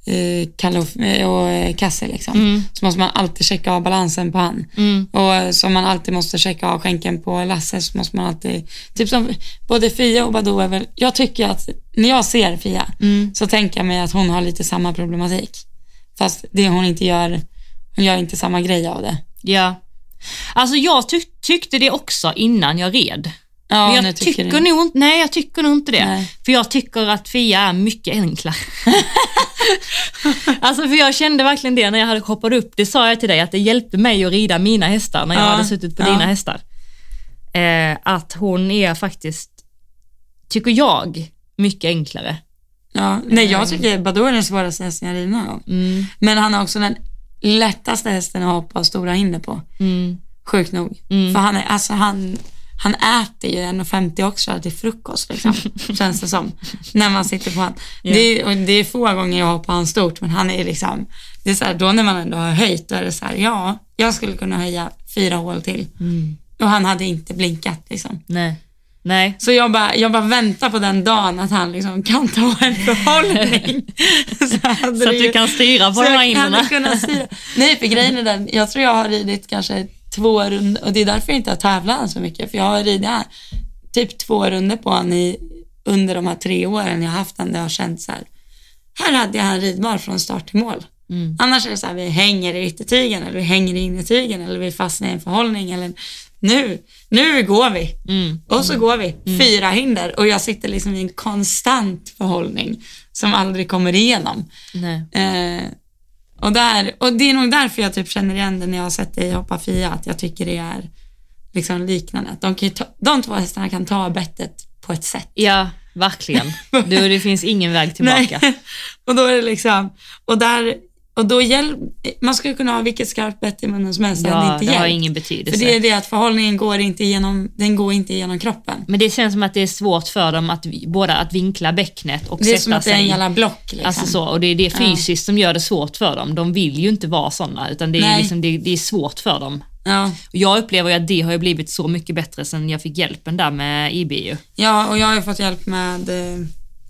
eh, Kalle och, eh, och eh, Kasse liksom. Mm. Så måste man alltid checka av balansen på han. Mm. Och eh, som man alltid måste checka av skänken på Lasse så måste man alltid, typ som både Fia och Badou är väl, jag tycker att när jag ser Fia Mm. så tänker jag mig att hon har lite samma problematik. Fast det hon inte gör, hon gör inte samma grej av det. Ja. Alltså jag tyck- tyckte det också innan jag red. Ja, Men jag tycker, du. nog inte, nej jag tycker nog inte det. Nej. För jag tycker att Fia är mycket enklare. *laughs* alltså för jag kände verkligen det när jag hade hoppat upp. Det sa jag till dig att det hjälpte mig att rida mina hästar när jag Ja, hade suttit på ja. dina hästar. Eh, att hon är faktiskt, tycker jag, mycket enklare. Ja, nej jag tycker Badou är den svåraste hästen jag ridit någon. Mm, Men han är också den lättaste hästen att hoppa stora hinder på. mm, Sjukt nog. Mm. För han är, alltså han, han äter ju 1,50 också till frukost liksom. *laughs* känns det som. När man sitter på han. Det, är, och det är få gånger jag hoppar han stort men han är liksom, det är så här, då när man ändå har höjt då är det så här, ja, jag skulle kunna höja fyra hål till. mm. Och han hade inte blinkat liksom. Nej. Nej. Så jag bara, jag bara väntar på den dagen att han liksom kan ta en *laughs* förhållning. så Så att du kan styra på de här styra. Nej, för grejen är den, jag tror jag har ridit kanske två runder och det är därför jag inte har tävlat så mycket. För jag har ridit här, typ två runder på honom i, under de här tre åren jag har haft den där jag har känt så här, här hade jag han ridbar från start till mål. Mm. Annars är det så här, vi hänger i yttertygen eller vi hänger i innertygen eller vi fastnar i en förhållning eller nu, nu går vi. Mm. Och så går vi, fyra hinder och jag sitter liksom i en konstant förhållning som aldrig kommer igenom. Eh, och, där, och det är nog därför jag typ känner igen det när jag har sett dig hoppa Fia, att jag tycker det är liksom liknande. Att De, kan ta, de två hästarna kan ta bettet på ett sätt. Ja, verkligen. *laughs* Du, det finns ingen väg tillbaka. Nej. och då är det liksom, och där, och då hjälp, man skulle kunna ha vilket skarpt bett i munnen som helst, det Ja, inte det har ingen För betydelse. det är det att förhållningen går inte igenom, den går inte igenom kroppen. Men det känns som att det är svårt för dem att både att vinkla bäcknet och Det är sätta som att det är en sig. jävla block liksom. Alltså så, och det är det fysiskt som gör det svårt för dem. De vill ju inte vara sådana, utan det är, liksom, det, det är svårt för dem. ja. Och jag upplever ju att det har ju blivit så mycket bättre sen jag fick hjälpen där med IBU. ja, och jag har ju fått hjälp med eh,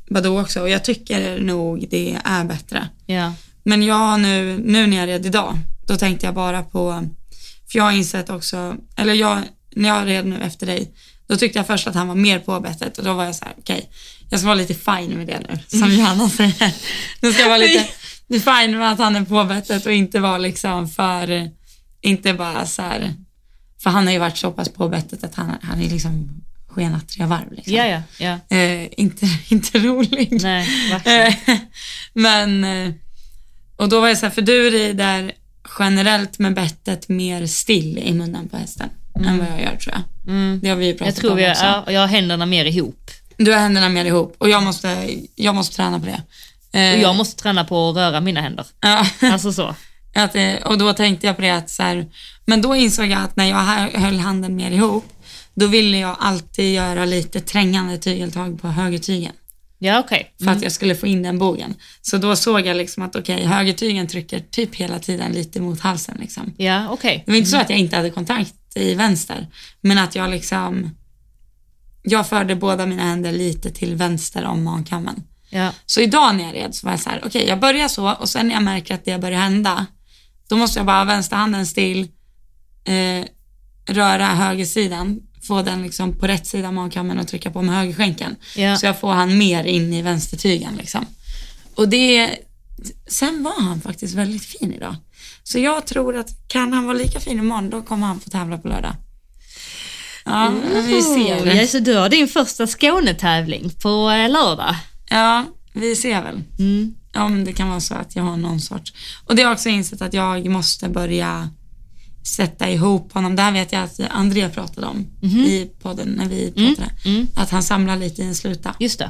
Badoo också och jag tycker nog det är bättre. Ja. Men jag nu, nu när jag red idag, då tänkte jag bara på, för jag har insett också, eller jag, när jag red nu efter dig, då tyckte jag först att han var mer på bettet och då var jag så här: okej, jag ska vara lite fine med det nu, som Johanna säger. Nu ska jag vara lite *laughs* fine med att han är på bettet och inte vara liksom för, inte bara så här, för han har ju varit så pass på bettet att han, han är liksom skenat tre varv liksom. Ja, ja, ja. Eh, inte, *laughs* inte rolig. Nej. Eh, Men, eh, och då var jag så här, för du rider generellt med bettet mer still i munnen på hästen än vad jag gör tror jag. Mm. Det har vi ju pratat Jag tror om också. ja, jag har händerna mer ihop. Du har händerna mer ihop och jag måste, jag måste träna på det. Eh, Och jag måste träna på att röra mina händer. ja, *laughs* Alltså så. att, eh, och då tänkte jag på det att så här, men då insåg jag att när jag hö- höll handen mer ihop, då ville jag alltid göra lite trängande tygeltag på högertygen. Ja, okej. för att jag skulle få in den bågen. Så då såg jag liksom att okej, högertygen trycker typ hela tiden lite mot halsen. Liksom. Ja, okej. Det var inte så att jag inte hade kontakt i vänster, men att jag liksom, jag förde båda mina händer lite till vänster om magkammen. Ja. Så idag när jag red så var jag så här, okej jag börjar så och sen när jag märker att det börjar hända, då måste jag bara ha vänsterhanden still, eh, röra högersidan, få den liksom på rätt sida av magkammen och trycka på med högerskänken. Ja. Så jag får han mer in i vänstertygen liksom. Och det, sen var han faktiskt väldigt fin idag. Så jag tror att kan han vara lika fin imorgon, då kommer han få tävla på lördag. Ja, vi ser. Ja, så du har din första Skånetävling på eh, lördag. Ja, vi ser väl. Mm. Om det kan vara så att jag har någon sorts. Och det har jag också insett att jag måste börja sätta ihop honom. Det här vet jag att Andrea pratade om i podden när vi pratade. mm. Att han samlar lite i en sluta. Just det.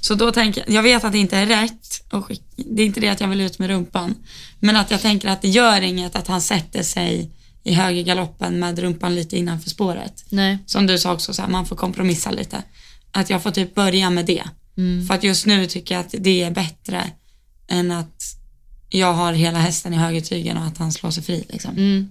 Så då tänker jag, jag vet att det inte är rätt och det är inte det att jag vill ut med rumpan. Men att jag tänker att det gör inget att han sätter sig i högergaloppen med rumpan lite innanför spåret. Nej. Som du sa också, så här, man får kompromissa lite. Att jag får typ börja med det. Mm. För att just nu tycker jag att det är bättre än att jag har hela hästen i högertygen och att han slår sig fri. Liksom. Mm.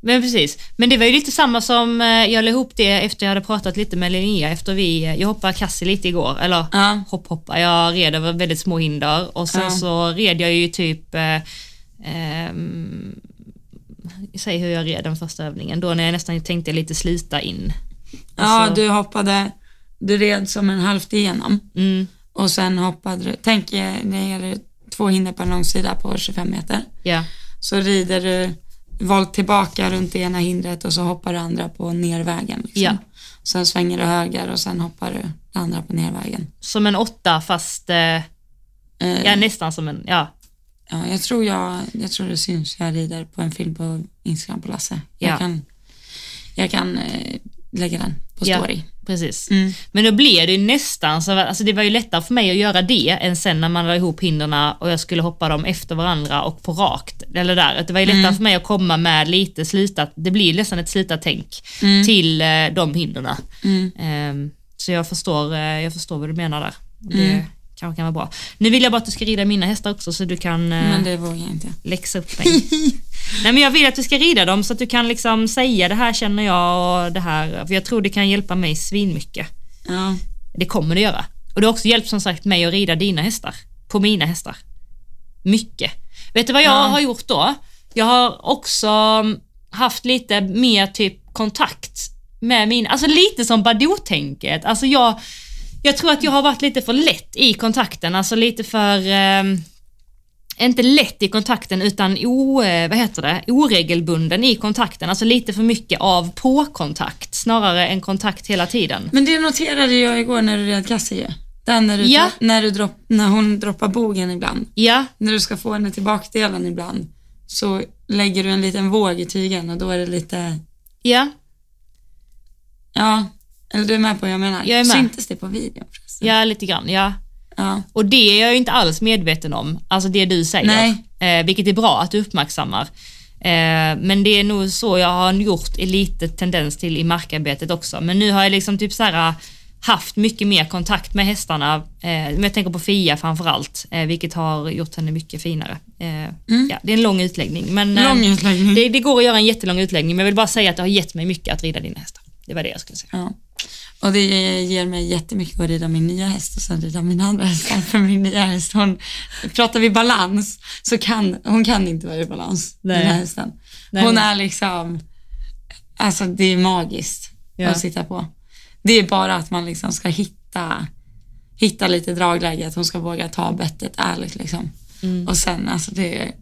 Men precis. Men det var ju lite samma som, eh, jag la ihop det efter jag hade pratat lite med Linnea efter vi, eh, jag hoppade kassi lite igår, eller Ja. hopp hoppa, jag red över väldigt små hinder och sen Ja. så red jag ju typ eh, ehm, Säg hur jag red den första övningen, då när jag nästan tänkte lite slita in. ja, Alltså- du hoppade, du red som en halvt igenom Mm, och sen hoppade du, tänk det är två hinder på en långsida på 25 meter. ja, Så rider du volt tillbaka runt det ena hindret och så hoppar du andra på nervägen. Liksom. Ja. Sen svänger du höger och sen hoppar du det andra på nervägen. som en åtta fast, eh, Eh, ja nästan som en, ja, Ja, jag tror, jag, jag tror det syns. Jag rider på en film på Instagram på Lasse. Jag Ja. kan, jag kan eh, lägga den på Ja. story. precis. Mm. Men då blev det ju nästan så, alltså det var ju lättare för mig att göra det än sen när man la ihop hindren och jag skulle hoppa dem efter varandra och på rakt. Eller där. Det var ju lättare Mm. för mig att komma med lite slitat, det blir nästan ett slitat tänk till eh, de hindren. Mm. Ehm, så jag förstår, eh, jag förstår vad du menar där. Det Mm. Kanske kan vara bra. Nu vill jag bara att du ska rida mina hästar också så du kan eh, Men det vågar jag inte. läxa upp *laughs* mig. Nej men jag vill att du ska rida dem så att du kan liksom säga det här känner jag och det här. För jag tror det kan hjälpa mig svinmycket. Ja. Det kommer det göra. Och det har också hjälpt som sagt mig att rida dina hästar. På mina hästar. Mycket. Vet du vad jag Ja. har gjort då? Jag har också mm, haft lite mer typ kontakt med min, alltså lite som Badoo-tänket. Alltså jag, jag tror att jag har varit lite för lätt i kontakten, alltså lite för ehm, inte lätt i kontakten utan o, eh, vad heter det? oregelbunden i kontakten. Alltså lite för mycket av på-kontakt snarare än kontakt hela tiden. Men det noterade jag igår när du red Cassie ju. Den när, du, Ja. när, du dropp, när hon droppar bogen ibland. Ja, När du ska få henne till bakdelen ibland så lägger du en liten våg i tygen och då är det lite, ja, ja, eller du är med på vad jag menar. Jag är med. Syntes det på videon förresten? ja lite grann. Ja. Ja. Och det är jag ju inte alls medveten om, alltså det du säger. Nej. Eh, vilket är bra att du uppmärksammar. Eh, men det är nog så jag har gjort i lite tendens till i markarbetet också. Men nu har jag liksom typ så här haft mycket mer kontakt med hästarna. Eh, jag tänker på Fia framförallt, eh, vilket har gjort henne mycket finare. Eh, ja, det är en lång utläggning. Men, eh, Lång utläggning. det, det går att göra en jättelång utläggning, men jag vill bara säga att det har gett mig mycket att rida dina hästar. Det var det jag skulle säga. Ja. Och det ger mig jättemycket att rida min nya häst och sen rida min andra häst. *laughs* För min nya häst, hon, pratar vi balans så kan hon kan inte vara i balans, Nej. den här hästen. Nej, hon är liksom, alltså det är magiskt Ja. att sitta på. Det är bara att man liksom ska hitta, hitta lite dragläge, att hon ska våga ta bettet ärligt liksom. Mm. Och sen alltså det,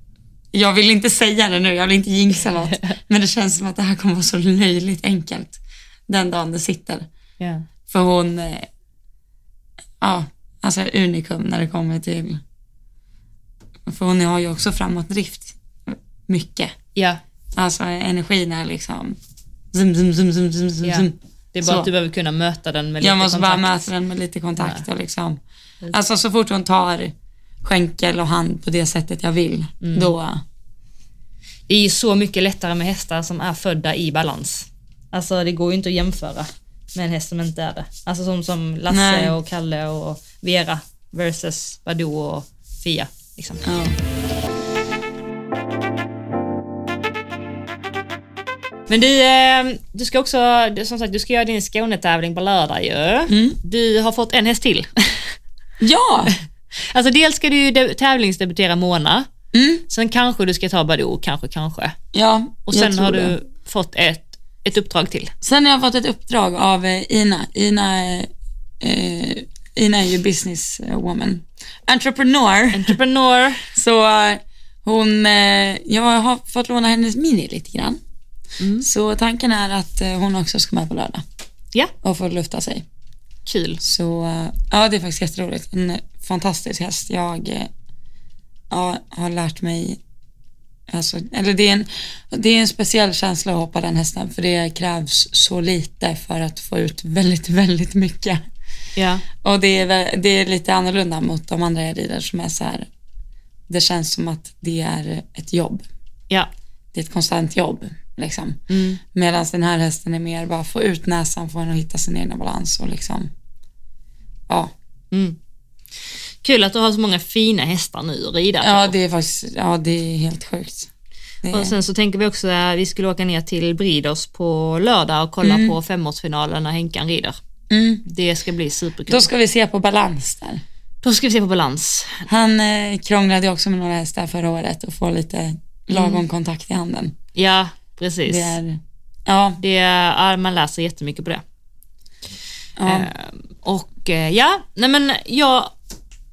jag vill inte säga det nu, jag vill inte jinxa något, *laughs* men det känns som att det här kommer vara så löjligt enkelt den dagen det sitter. Ja. För hon, eh, ja, alltså unikum när det kommer till, för hon har ju också framåtdrift mycket. Ja, Alltså energin är liksom zum, zum, zum, zum, zum, zum, zum. det är bara Så. att du behöver kunna möta den med Jag lite måste kontakt. bara möta den med lite kontakt och liksom. Alltså så fort hon tar skänkel och hand på det sättet jag vill, Mm. då, Det är ju så mycket lättare med hästar som är födda i balans. Alltså det går ju inte att jämföra med en häst som inte är det. Alltså som, som Lasse Nej. och Kalle och Vera versus Badoo och Fia. Liksom. ja. Men du, eh, du ska också, som sagt, du ska göra din Skånetävling på lördag ju. Mm. Du har fått en häst till. *laughs* Ja! *laughs* alltså dels ska du ju de- tävlingsdebutera Mona, Mm. sen kanske du ska ta Badoo, kanske, kanske. Ja, Och sen har det. du fått ett, ett uppdrag till. Sen har jag fått ett uppdrag av eh, Ina. Ina, eh, eh, Ina är ju businesswoman. Entrepreneur. Entreprenör. *laughs* Så eh, hon, eh, jag har fått låna hennes mini lite grann. Mm. Så tanken är att eh, hon också ska med på lördag Ja, och få lufta sig. kul. Så eh, ja, det är faktiskt jätteroligt. En fantastisk häst. Jag eh, ja, har lärt mig, alltså, eller det är, en, det är en speciell känsla att hoppa den hästen för det krävs så lite för att få ut väldigt, väldigt mycket. Ja. Och det är, det är lite annorlunda mot de andra jag rider som är så här, det känns som att det är ett jobb. Ja. Det är ett konstant jobb liksom. Mm. Medan den här hästen är mer bara få ut näsan, få henne att hitta sin egna balans och liksom, ja. Mm. Kul att du har så många fina hästar nu att rida Ja, på. det är faktiskt, ja det är helt sjukt. Är, Och sen så tänker vi också att vi skulle åka ner till Bridos på lördag och kolla på femårsfinalen när Henkan rider. mm. Det ska bli superkul. Då ska vi se på balans där. Då ska vi se på balans. Han eh, krånglade också med några hästar förra året och få lite lagom kontakt i handen. Ja, precis. Det är, ja, Det är, ja, man läser jättemycket på det. ja. Eh, och eh, ja, nej men jag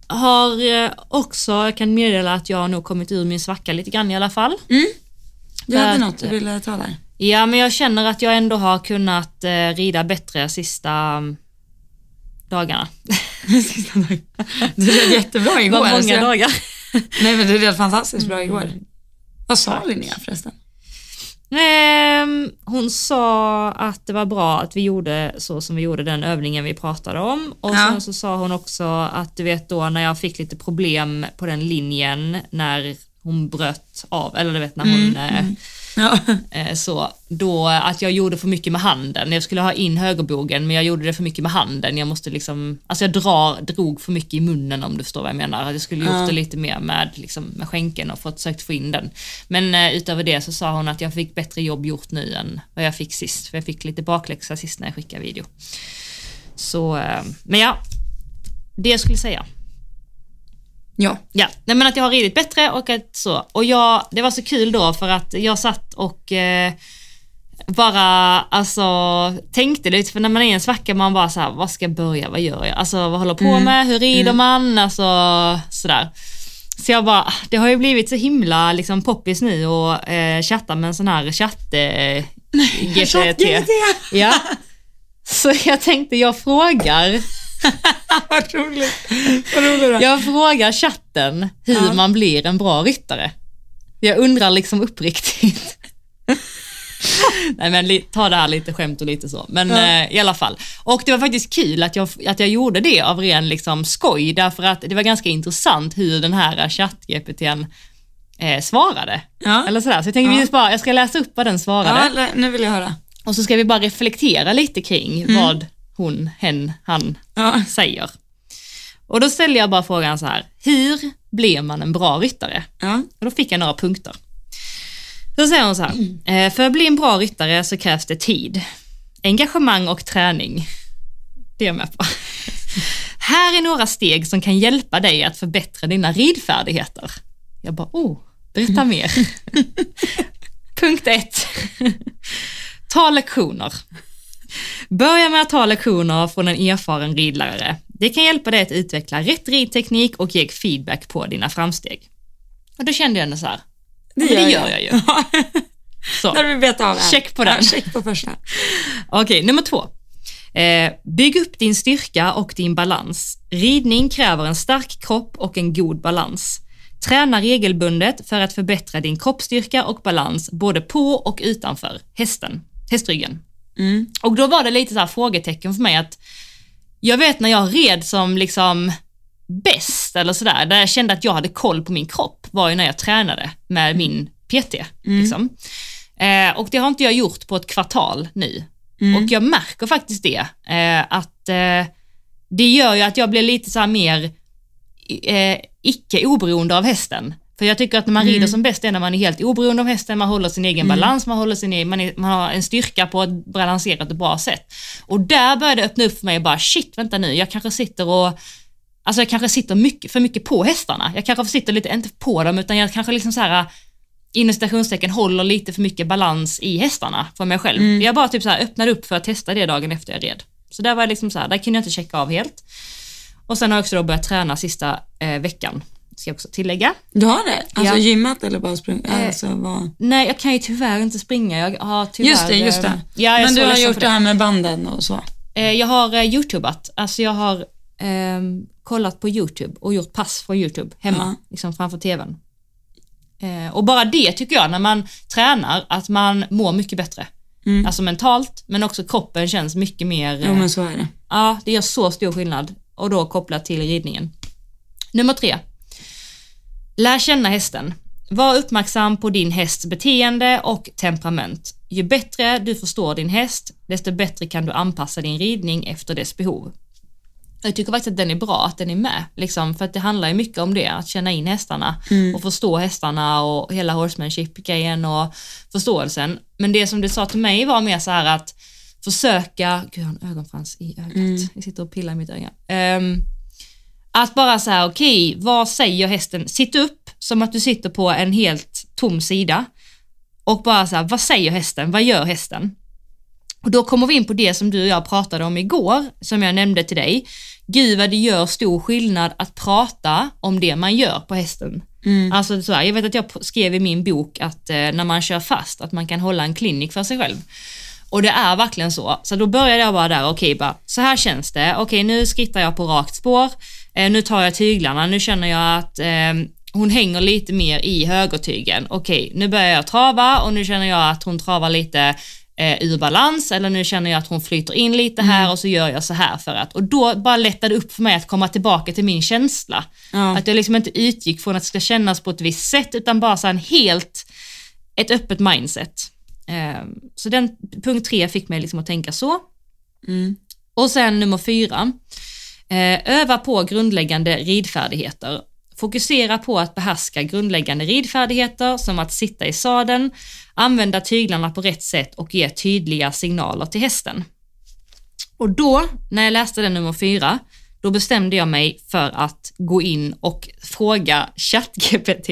har eh, också, jag kan meddela att jag har nog kommit ur min svacka lite grann i alla fall. du hade att- något du ville ta där? Ja, men jag känner att jag ändå har kunnat eh, rida bättre sista mm, dagarna. *laughs* Sista dagen. Du red jättebra Det igår. var alltså. många dagar. Nej men du red fantastiskt bra igår. Vad sa Linnea förresten? Ehm, hon sa att det var bra att vi gjorde så som vi gjorde den övningen vi pratade om. Och Ja. sen så sa hon också att du vet då när jag fick lite problem på den linjen när hon bröt av, eller du vet när hon eh, Ja. *laughs* eh, så, då att jag gjorde för mycket med handen. Jag skulle ha in högerbogen men jag gjorde det för mycket med handen. Jag måste liksom, alltså jag drar, drog för mycket i munnen om du förstår vad jag menar. Jag skulle gjort Ja. det lite mer med, liksom, med skänken och försökt få in den. Men eh, utöver det så sa hon att jag fick bättre jobb gjort nu än vad jag fick sist. För jag fick lite bakläxa sist när jag skickade video. Så, eh, men ja, det jag skulle säga. Ja. Ja, nej men att jag har ridit bättre och att så. Och jag, det var så kul då för att jag satt och eh, bara alltså tänkte lite, för när man är i en svacka man bara så här, vad ska jag börja, vad gör jag? Alltså vad håller jag på med, hur rider man? Alltså sådär. Så jag bara, det har ju blivit så himla liksom poppis nu och eh, chatta med en sån här chatt eh, GPT. Ja. Så jag tänkte jag frågar *laughs* Vad roligt. Vad roligt. Jag frågar chatten hur Ja. man blir en bra ryttare. Jag undrar liksom uppriktigt. *laughs* Nej men ta det här lite skämt och lite så. Men Ja. eh, i alla fall. Och det var faktiskt kul att jag, att jag gjorde det av ren liksom skoj därför att det var ganska intressant hur den här chatt-GPTn eh, svarade. Ja. Eller sådär. Så jag tänkte Ja. just bara, jag ska läsa upp vad den svarade. Ja, nu vill jag höra. Och så ska vi bara reflektera lite kring vad hon, hen, han Ja. säger. Och då ställer jag bara frågan så här, hur blir man en bra ryttare? Ja. Och då fick jag några punkter. Då säger hon så här, "Eh, för att bli en bra ryttare så krävs det tid, engagemang och träning. Det är jag med på. Här är några steg som kan hjälpa dig att förbättra dina ridfärdigheter. Jag bara, oh, berätta mer. *laughs* Punkt ett. Ta lektioner. Börja med att ta lektioner från en erfaren ridlärare. Det kan hjälpa dig att utveckla rätt ridteknik och ge feedback på dina framsteg. Och då kände jag ändå så här, Det, men det gör jag ju. Ja. Så. Har vi betat av. Check på den. Ja, check på första. Okej, nummer två. Eh, bygg upp din styrka och din balans. Ridning kräver en stark kropp och en god balans. Träna regelbundet för att förbättra din kroppsstyrka och balans både på och utanför hästen, hästryggen. Mm. Och då var det lite så här frågetecken för mig att jag vet när jag red som liksom bäst eller sådär, där jag kände att jag hade koll på min kropp, var ju när jag tränade med min PT. Liksom. Eh, och det har inte jag gjort på ett kvartal nu. Och jag märker faktiskt det, eh, att eh, det gör ju att jag blir lite så mer eh, icke oberoende av hästen. För jag tycker att när man rider som bäst är när man är helt oberoende av hästen, man håller sin egen balans, man, håller sin egen, man, är, man har en styrka på ett balanserat och bra sätt. Och där började det öppna upp för mig bara shit, vänta nu, jag kanske sitter och Alltså jag kanske sitter mycket, för mycket på hästarna. Jag kanske sitter lite, inte på dem, utan jag kanske liksom så här inom citationstecken håller lite för mycket balans i hästarna för mig själv. Jag bara typ så här öppnade upp för att testa det dagen efter jag red. Så där var jag liksom så här, där kunde jag inte checka av helt. Och sen har jag också då börjat träna sista eh, veckan, ska jag också tillägga. Du har det? Alltså Ja. gymmat eller bara sprungit? Eh, Alltså, vad... Nej, jag kan ju tyvärr inte springa. Jag har tyvärr... Just det, just det. eh, Ja, Men du har gjort det här med banden och så? Eh, jag har eh, youtubat, alltså jag har ehm, kollat på youtube och gjort pass från youtube hemma, Ja. liksom framför tvn. Eh, och bara det tycker jag, när man tränar, att man mår mycket bättre. Mm. Alltså mentalt, men också kroppen känns mycket mer... Jo eh, men så är det. Ja, det gör så stor skillnad. Och då kopplat till ridningen. Nummer tre. Lär känna hästen. Var uppmärksam på din hästs beteende och temperament. Ju bättre du förstår din häst, desto bättre kan du anpassa din ridning efter dess behov. Jag tycker faktiskt att den är bra att den är med, liksom, för att det handlar ju mycket om det, att känna in hästarna och förstå hästarna och hela horsemanship-grejen och förståelsen. Men det som du sa till mig var mer så här att försöka, gud jag har en ögonfrans i ögat, jag sitter och pillar i mitt öga. Ehm, att bara säga okej, vad säger hästen? Sitt upp som att du sitter på en helt tom sida och bara så här, vad säger hästen? Vad gör hästen? Och då kommer vi in på det som du och jag pratade om igår, som jag nämnde till dig. Gud vad det gör stor skillnad att prata om det man gör på hästen. Alltså så här, jag vet att jag skrev i min bok att eh, när man kör fast, att man kan hålla en klinik för sig själv. Och det är verkligen så. Så då började jag bara där, okej bara, så här känns det. Okej, nu skrittar jag på rakt spår. Eh, nu tar jag tyglarna. Nu känner jag att eh, hon hänger lite mer i högertygen. Okej, nu börjar jag trava och nu känner jag att hon travar lite eh, ur balans eller nu känner jag att hon flyter in lite här och så gör jag så här för att. Och då bara lättade det upp för mig att komma tillbaka till min känsla. Ja. Att jag liksom inte utgick från att det ska kännas på ett visst sätt utan bara så en helt, ett öppet mindset. Eh, så den punkt tre fick mig liksom att tänka så. Mm. Och sen nummer fyra, öva på grundläggande ridfärdigheter. Fokusera på att behärska grundläggande ridfärdigheter som att sitta i sadeln, använda tyglarna på rätt sätt och ge tydliga signaler till hästen. Och då, när jag läste den nummer fyra, då bestämde jag mig för att gå in och fråga ChatGPT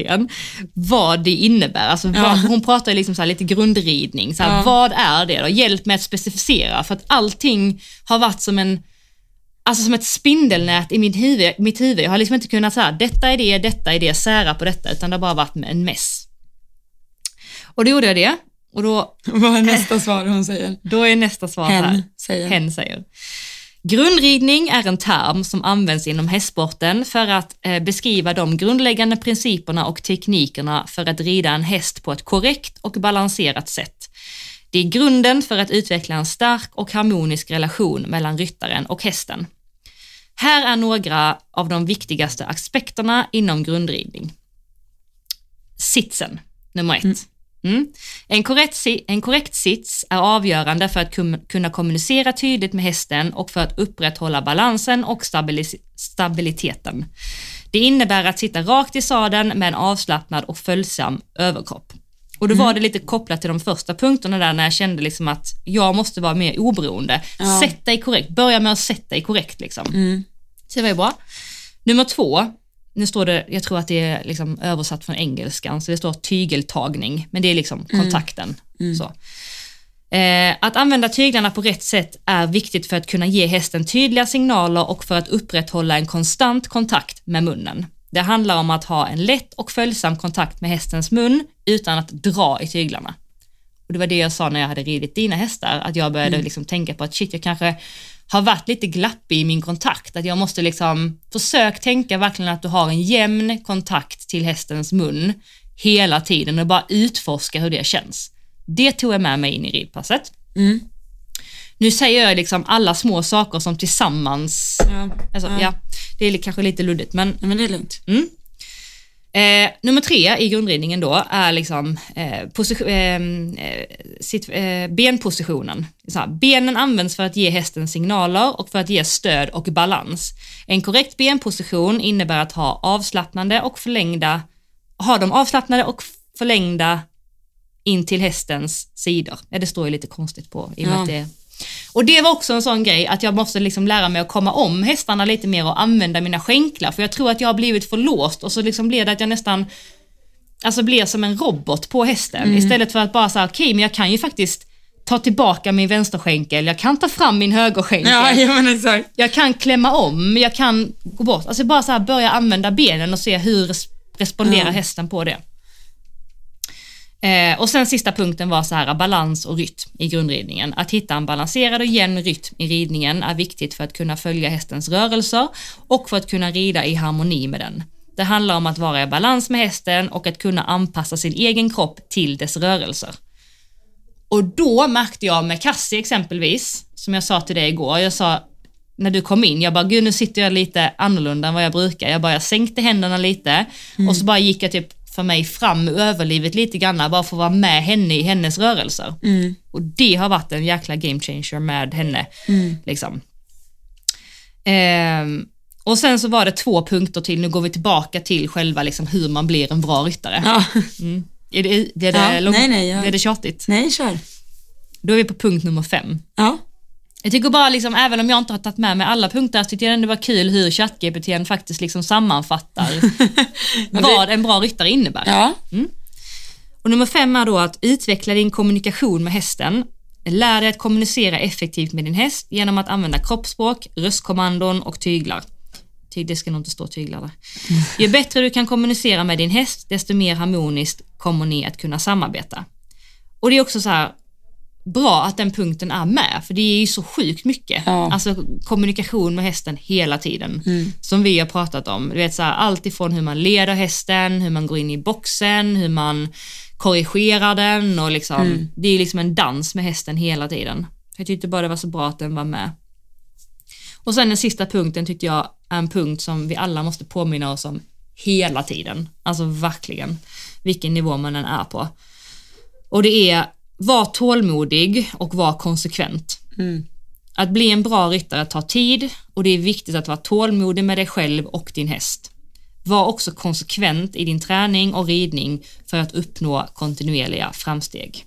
vad det innebär. Alltså, Ja. vad, hon pratar liksom så lite grundridning. Så här, Ja. Vad är det då? Hjälp mig att specificera för att allting har varit som en Alltså som ett spindelnät i mitt huvud. Mitt huvud. Jag har liksom inte kunnat säga detta är det, detta är det, sära på detta, utan det har bara varit en mess. Och då gjorde jag det. Och då, *laughs* Vad är nästa svar hon säger? då är nästa svar här. Hen säger. Hen säger. Grundridning är en term som används inom hästsporten för att eh, beskriva de grundläggande principerna och teknikerna för att rida en häst på ett korrekt och balanserat sätt. Det är grunden för att utveckla en stark och harmonisk relation mellan ryttaren och hästen. Här är några av de viktigaste aspekterna inom grundridning. Sitsen, nummer ett. Mm. En, korrekt, en korrekt sits är avgörande för att kunna kommunicera tydligt med hästen och för att upprätthålla balansen och stabilis- stabiliteten. Det innebär att sitta rakt i sadeln med en avslappnad och följsam överkropp. Och då var det lite kopplat till de första punkterna där när jag kände liksom att jag måste vara mer oberoende. Ja. Sätt dig korrekt, börja med att sätta dig korrekt liksom. Mm. Så det var ju bra. Nummer två, nu står det, jag tror att det är liksom översatt från engelskan, så det står tygeltagning, men det är liksom kontakten. Så. Eh, att använda tyglarna på rätt sätt är viktigt för att kunna ge hästen tydliga signaler och för att upprätthålla en konstant kontakt med munnen. Det handlar om att ha en lätt och följsam kontakt med hästens mun utan att dra i tyglarna. Och det var det jag sa när jag hade ridit dina hästar, att jag började liksom tänka på att shit, jag kanske har varit lite glappig i min kontakt, att jag måste liksom, försök tänka verkligen att du har en jämn kontakt till hästens mun hela tiden och bara utforska hur det känns. Det tog jag med mig in i ridpasset. Mm. Nu säger jag liksom alla små saker som tillsammans, Ja. alltså, Ja. ja, det är kanske lite luddigt men Nej, men det är lugnt. Mm. Eh, nummer tre i grundridningen då är liksom eh, eh, eh, sitt, eh, benpositionen. Här, benen används för att ge hästen signaler och för att ge stöd och balans. En korrekt benposition innebär att ha avslappnande och förlängda, ha de avslappnade och förlängda in till hästens sidor. Ja, det står ju lite konstigt på i och med Ja. att det och det var också en sån grej att jag måste liksom lära mig att komma om hästarna lite mer och använda mina skänklar för jag tror att jag har blivit för låst och så liksom blir det att jag nästan alltså blir som en robot på hästen istället för att bara säga okej men jag kan ju faktiskt ta tillbaka min vänsterskänkel, jag kan ta fram min högerskänkel, Ja, ja men exakt. jag kan klämma om, jag kan gå bort. Alltså bara så här börja använda benen och se hur res- responderar Ja. hästen på det. Eh, och sen sista punkten var så här, balans och rytm i grundridningen. Att hitta en balanserad och jämn rytm i ridningen är viktigt för att kunna följa hästens rörelser och för att kunna rida i harmoni med den. Det handlar om att vara i balans med hästen och att kunna anpassa sin egen kropp till dess rörelser. Och då märkte jag med Cassie exempelvis, som jag sa till dig igår, jag sa när du kom in, jag bara gud nu sitter jag lite annorlunda än vad jag brukar. Jag bara jag sänkte händerna lite och så bara gick jag typ för mig fram med överlivet lite grann bara för att vara med henne i hennes rörelser. Och det har varit en jäkla game changer med henne. Liksom. Ehm, och sen så var det två punkter till, nu går vi tillbaka till själva liksom hur man blir en bra ryttare. Ja. Mm. Är det, blir det, Ja, lång- nej, nej, jag- blir det tjatigt? Nej, kör. Då är vi på punkt nummer fem. Ja. Jag tycker bara, liksom, även om jag inte har tagit med mig alla punkter, så tycker jag ändå det var kul hur ChatGPT faktiskt liksom sammanfattar *laughs* vad en bra ryttare innebär. Ja. Och nummer fem är då att utveckla din kommunikation med hästen. Lär dig att kommunicera effektivt med din häst genom att använda kroppsspråk, röstkommandon och tyglar. Ty, det ska nog inte stå tyglar där. *laughs* Ju bättre du kan kommunicera med din häst, desto mer harmoniskt kommer ni att kunna samarbeta. Och det är också så här bra att den punkten är med, för det är ju så sjukt mycket. Ja. Alltså kommunikation med hästen hela tiden, som vi har pratat om. Du vet så här, allt ifrån hur man leder hästen, hur man går in i boxen, hur man korrigerar den och liksom, det är liksom en dans med hästen hela tiden. Jag tyckte bara det var så bra att den var med. Och sen den sista punkten tyckte jag är en punkt som vi alla måste påminna oss om hela tiden. Alltså verkligen, vilken nivå man än är på. Och det är, var tålmodig och var konsekvent. Att bli en bra ryttare tar tid och det är viktigt att vara tålmodig med dig själv och din häst. Var också konsekvent i din träning och ridning för att uppnå kontinuerliga framsteg.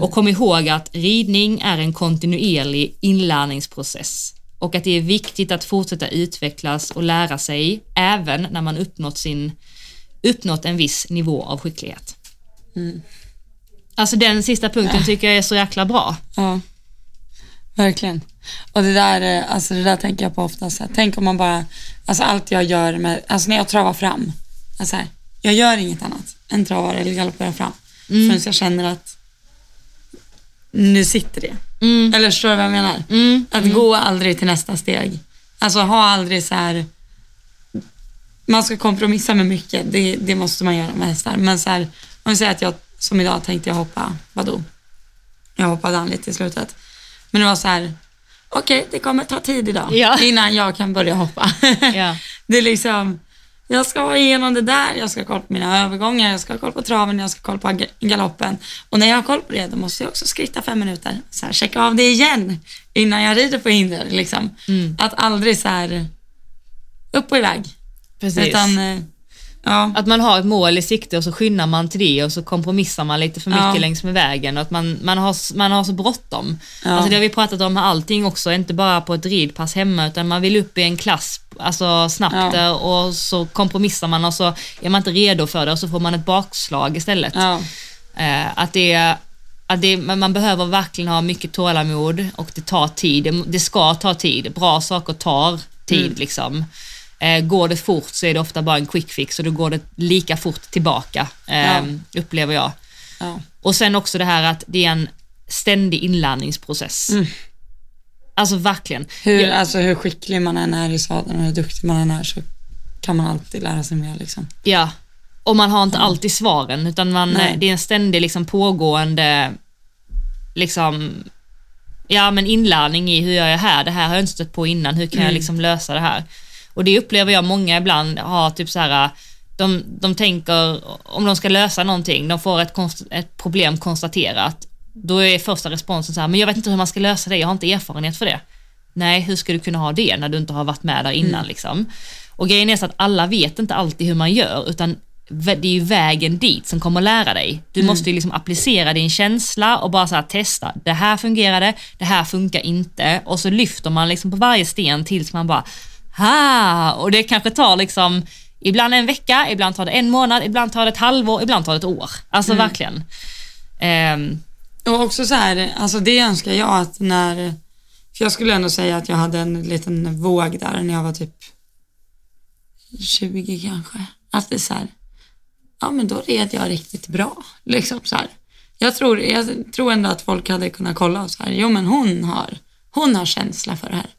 Och kom ihåg att ridning är en kontinuerlig inlärningsprocess och att det är viktigt att fortsätta utvecklas och lära sig även när man uppnått, sin, uppnått en viss nivå av skicklighet. Alltså den sista punkten tycker jag är så jäkla bra. Ja, verkligen. Och det där, eh, alltså det där tänker jag på ofta. Så här, tänk om man bara, alltså allt jag gör med, alltså när jag travar fram, alltså här, jag gör inget annat än travar eller galopperar fram. Förrän jag känner att nu sitter det. Eller förstår du vad jag menar? Att gå aldrig till nästa steg. Alltså ha aldrig så här, man ska kompromissa med mycket, det, det måste man göra med hästar. Men så här, om vi säger att jag, som idag tänkte jag hoppa, vadå? Jag hoppade an lite i slutet. Men det var så här, okej, det kommer ta tid idag Ja. innan jag kan börja hoppa. *laughs* Ja. Det är liksom, jag ska ha igenom det där, jag ska ha koll på mina övergångar, jag ska ha koll på traven, jag ska ha koll på ga- galoppen. Och när jag har koll på det, då måste jag också skritta fem minuter. Så här, checka av det igen innan jag rider på hinder. Liksom. Mm. Att aldrig så här, upp och iväg. Precis. Utan, eh, ja. Att man har ett mål i sikte och så skyndar man till det och så kompromissar man lite för mycket Ja. längs med vägen och att man, man, har, man har så bråttom. Ja. Alltså det har vi pratat om med allting också, inte bara på ett ridpass hemma utan man vill upp i en klass alltså snabbt Ja. där och så kompromissar man och så är man inte redo för det och så får man ett bakslag istället. Eh, att det att det, man behöver verkligen ha mycket tålamod och det tar tid. Det, det ska ta tid. Bra saker tar tid Mm. liksom. Eh, går det fort så är det ofta bara en quick fix och då går det lika fort tillbaka, eh, Ja. upplever jag. Ja. Och sen också det här att det är en ständig inlärningsprocess. Alltså verkligen. Hur, Ja. alltså, hur skicklig man än är i sadeln och hur duktig man än är så kan man alltid lära sig mer. Liksom. Ja, och man har inte alltid svaren utan man, Nej. det är en ständig liksom pågående liksom, ja, men inlärning i hur gör jag här? Det här har jag inte stött på innan, hur kan jag liksom lösa det här? Och det upplever jag många ibland har typ så här, de, de tänker om de ska lösa någonting, de får ett, konst, ett problem konstaterat, då är första responsen så här, men jag vet inte hur man ska lösa det, jag har inte erfarenhet för det. Nej, hur ska du kunna ha det när du inte har varit med där innan liksom? Och grejen är så att alla vet inte alltid hur man gör, utan det är ju vägen dit som kommer lära dig. Du måste ju liksom applicera din känsla och bara så här testa. Det här fungerade, det här funkar inte. Och så lyfter man liksom på varje sten tills man bara, ha! Och det kanske tar liksom, ibland en vecka, ibland tar det en månad, ibland tar det ett halvår, ibland tar det ett år. Alltså verkligen. Ehm, Och också så här, alltså det önskar jag att när, för jag skulle ändå säga att jag hade en liten våg där när jag var typ 20 kanske. Att det är så här, ja men då red jag riktigt bra. Liksom så här. Jag tror, jag tror ändå att folk hade kunnat kolla och så här, jo men hon har, hon har känsla för det här.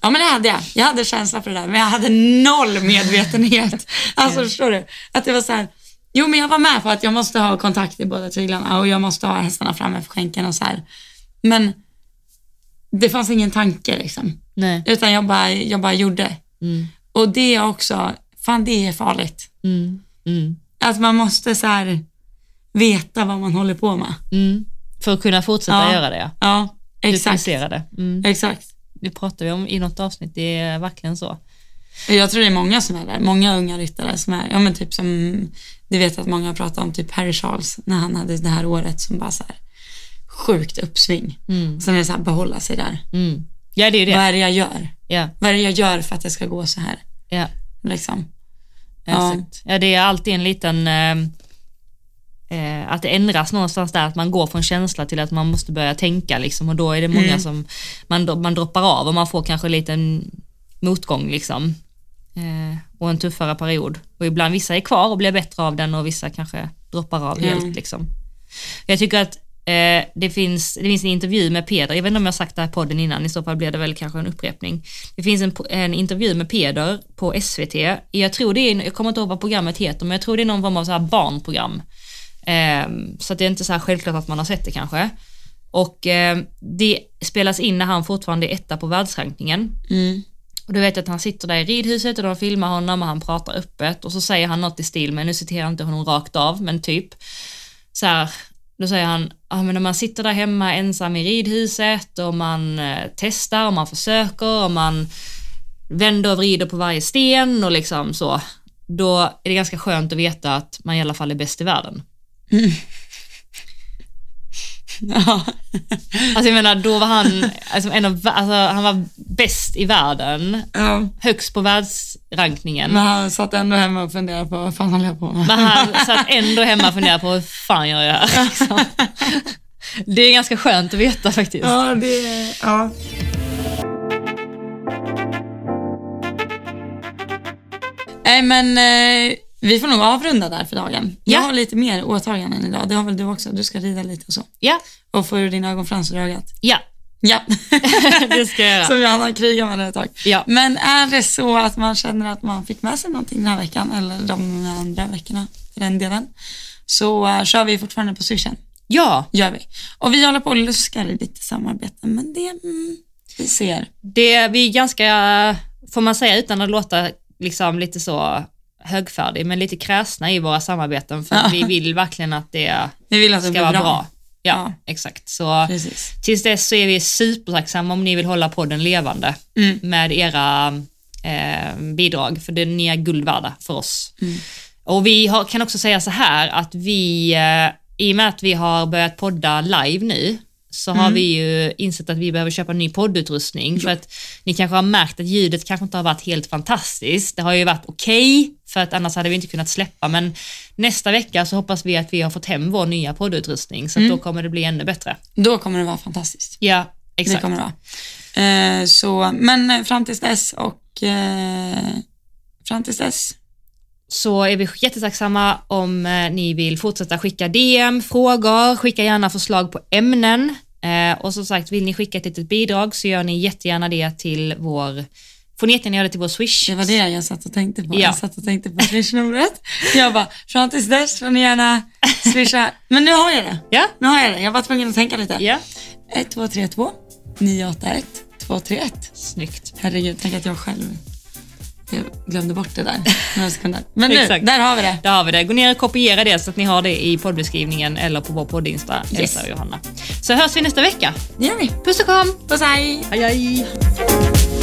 Ja men det hade jag. Jag hade känsla för det där men jag hade noll medvetenhet. *laughs* Alltså förstår du? Att det var så här, jo men jag var med på att jag måste ha kontakt i båda tyglarna och jag måste ha hästarna framme för skänken och så här. Men det fanns ingen tanke liksom. nej. Utan jag bara, jag bara gjorde. Mm, Och det är också, fan det är farligt. mm, mm, Att man måste så här veta vad man håller på med. mm. För att kunna fortsätta Ja. göra det. Ja, exakt. Duplicera det. Mm. Exakt. Det pratar vi om i något avsnitt, det är verkligen så. Jag tror det är många som är där. Många unga ryttare som är, ja men typ som, du vet att många pratar om typ Harry Charles när han hade det här året som bara så här sjukt uppsving. Mm. Sen är det så här behålla sig där. Mm. Ja, det är ju Vad det. är det jag gör? Ja, Vad är det jag gör för att det ska gå så här? ja, Liksom. Ja. exakt. Ja, det är alltid en liten, eh, eh, att det ändras någonstans där, att man går från känsla till att man måste börja tänka liksom och då är det många Mm. som, man, man droppar av och man får kanske en liten motgång liksom. Eh, och en tuffare period. Och ibland vissa är kvar och blir bättre av den och vissa kanske droppar av Ja. helt liksom. Jag tycker att eh, det, finns, det finns en intervju med Peder, jag vet inte om jag har sagt det här podden innan, i så fall blir det väl kanske en upprepning. Det finns en, en intervju med Peder på SVT, jag tror det är, jag kommer inte ihåg vad programmet heter, men jag tror det är någon form av så här barnprogram. Eh, så det är inte så här självklart att man har sett det kanske. Och eh, det spelas in när han fortfarande är etta på världsrankningen. Mm. Och du vet jag att han sitter där i ridhuset och de filmar honom och han pratar öppet och så säger han något i stil med, nu citerar jag inte honom rakt av, men typ så här, då säger han, ja men när man sitter där hemma ensam i ridhuset och man eh, testar och man försöker och man vänder och vrider på varje sten och liksom så, då är det ganska skönt att veta att man i alla fall är bäst i världen. *laughs* Ja. Alltså jag menar, då var han, alltså, en av, alltså, han var bäst i världen, ja. högst på världsrankningen. Men han satt ändå hemma och funderade på vad fan håller jag på med? Men han satt ändå hemma och funderade på hur fan gör jag här? *laughs* Liksom. Det är ganska skönt att veta faktiskt. Ja, det, ja. Nej men eh, vi får nog avrunda där för dagen. Jag Ja. har lite mer åtaganden idag. Det har väl du också? Du ska rida lite och så. Ja, Och få ur din ögonfransar i ögat. ja, Ja. *laughs* det ska jag göra. Som jag har krigat med ett tag. Ja. Men är det så att man känner att man fick med sig någonting den här veckan eller de andra veckorna för den delen så uh, kör vi fortfarande på swishen. Ja, Gör vi. Och vi håller på och luskar i lite samarbeten men det, mm, vi ser. det, vi är ganska, får man säga utan att låta liksom lite så högfärdig, men lite kräsna i våra samarbeten för att vi vill verkligen att det Vi vill att ska vara bra. bra. Ja, Ja. exakt. Så Precis. tills dess så är vi supertacksamma om ni vill hålla podden levande Mm. med era eh, bidrag, för det, ni är guld värda för oss. Mm. Och vi har, kan också säga så här att vi, eh, i och med att vi har börjat podda live nu, så Mm. har vi ju insett att vi behöver köpa ny poddutrustning för att ni kanske har märkt att ljudet kanske inte har varit helt fantastiskt. Det har ju varit okej, för att annars hade vi inte kunnat släppa, men nästa vecka så hoppas vi att vi har fått hem vår nya poddutrustning, så Mm. då kommer det bli ännu bättre. Då kommer det vara fantastiskt. Ja, Det exakt. kommer det vara. Eh, så, men eh, fram tills dess och eh, fram tills dess så är vi jättetacksamma om eh, ni vill fortsätta skicka DM, frågor, skicka gärna förslag på ämnen. Eh, och som sagt, vill ni skicka ett litet bidrag så gör ni jättegärna det till vår, får ni jättegärna göra det till vår swish. Det var det jag satt och tänkte på. Ja. Jag satt och tänkte på swishnumret. Jag bara, fram tills dess får ni gärna swisha. Men nu har jag det. Ja, Nu har jag det. Jag var tvungen att tänka lite. ja. 1232 981 231. Snyggt. Herregud, tänk att jag själv jag glömde bort det där några sekunder. Men nu, Exakt. där har vi det. Där har vi det. Gå ner och kopiera det så att ni har det i poddbeskrivningen eller på vår poddinsta, Yes. Elsa och Johanna. Så hörs vi nästa vecka. Det gör vi. Puss och kram! Puss hej! Hej hej!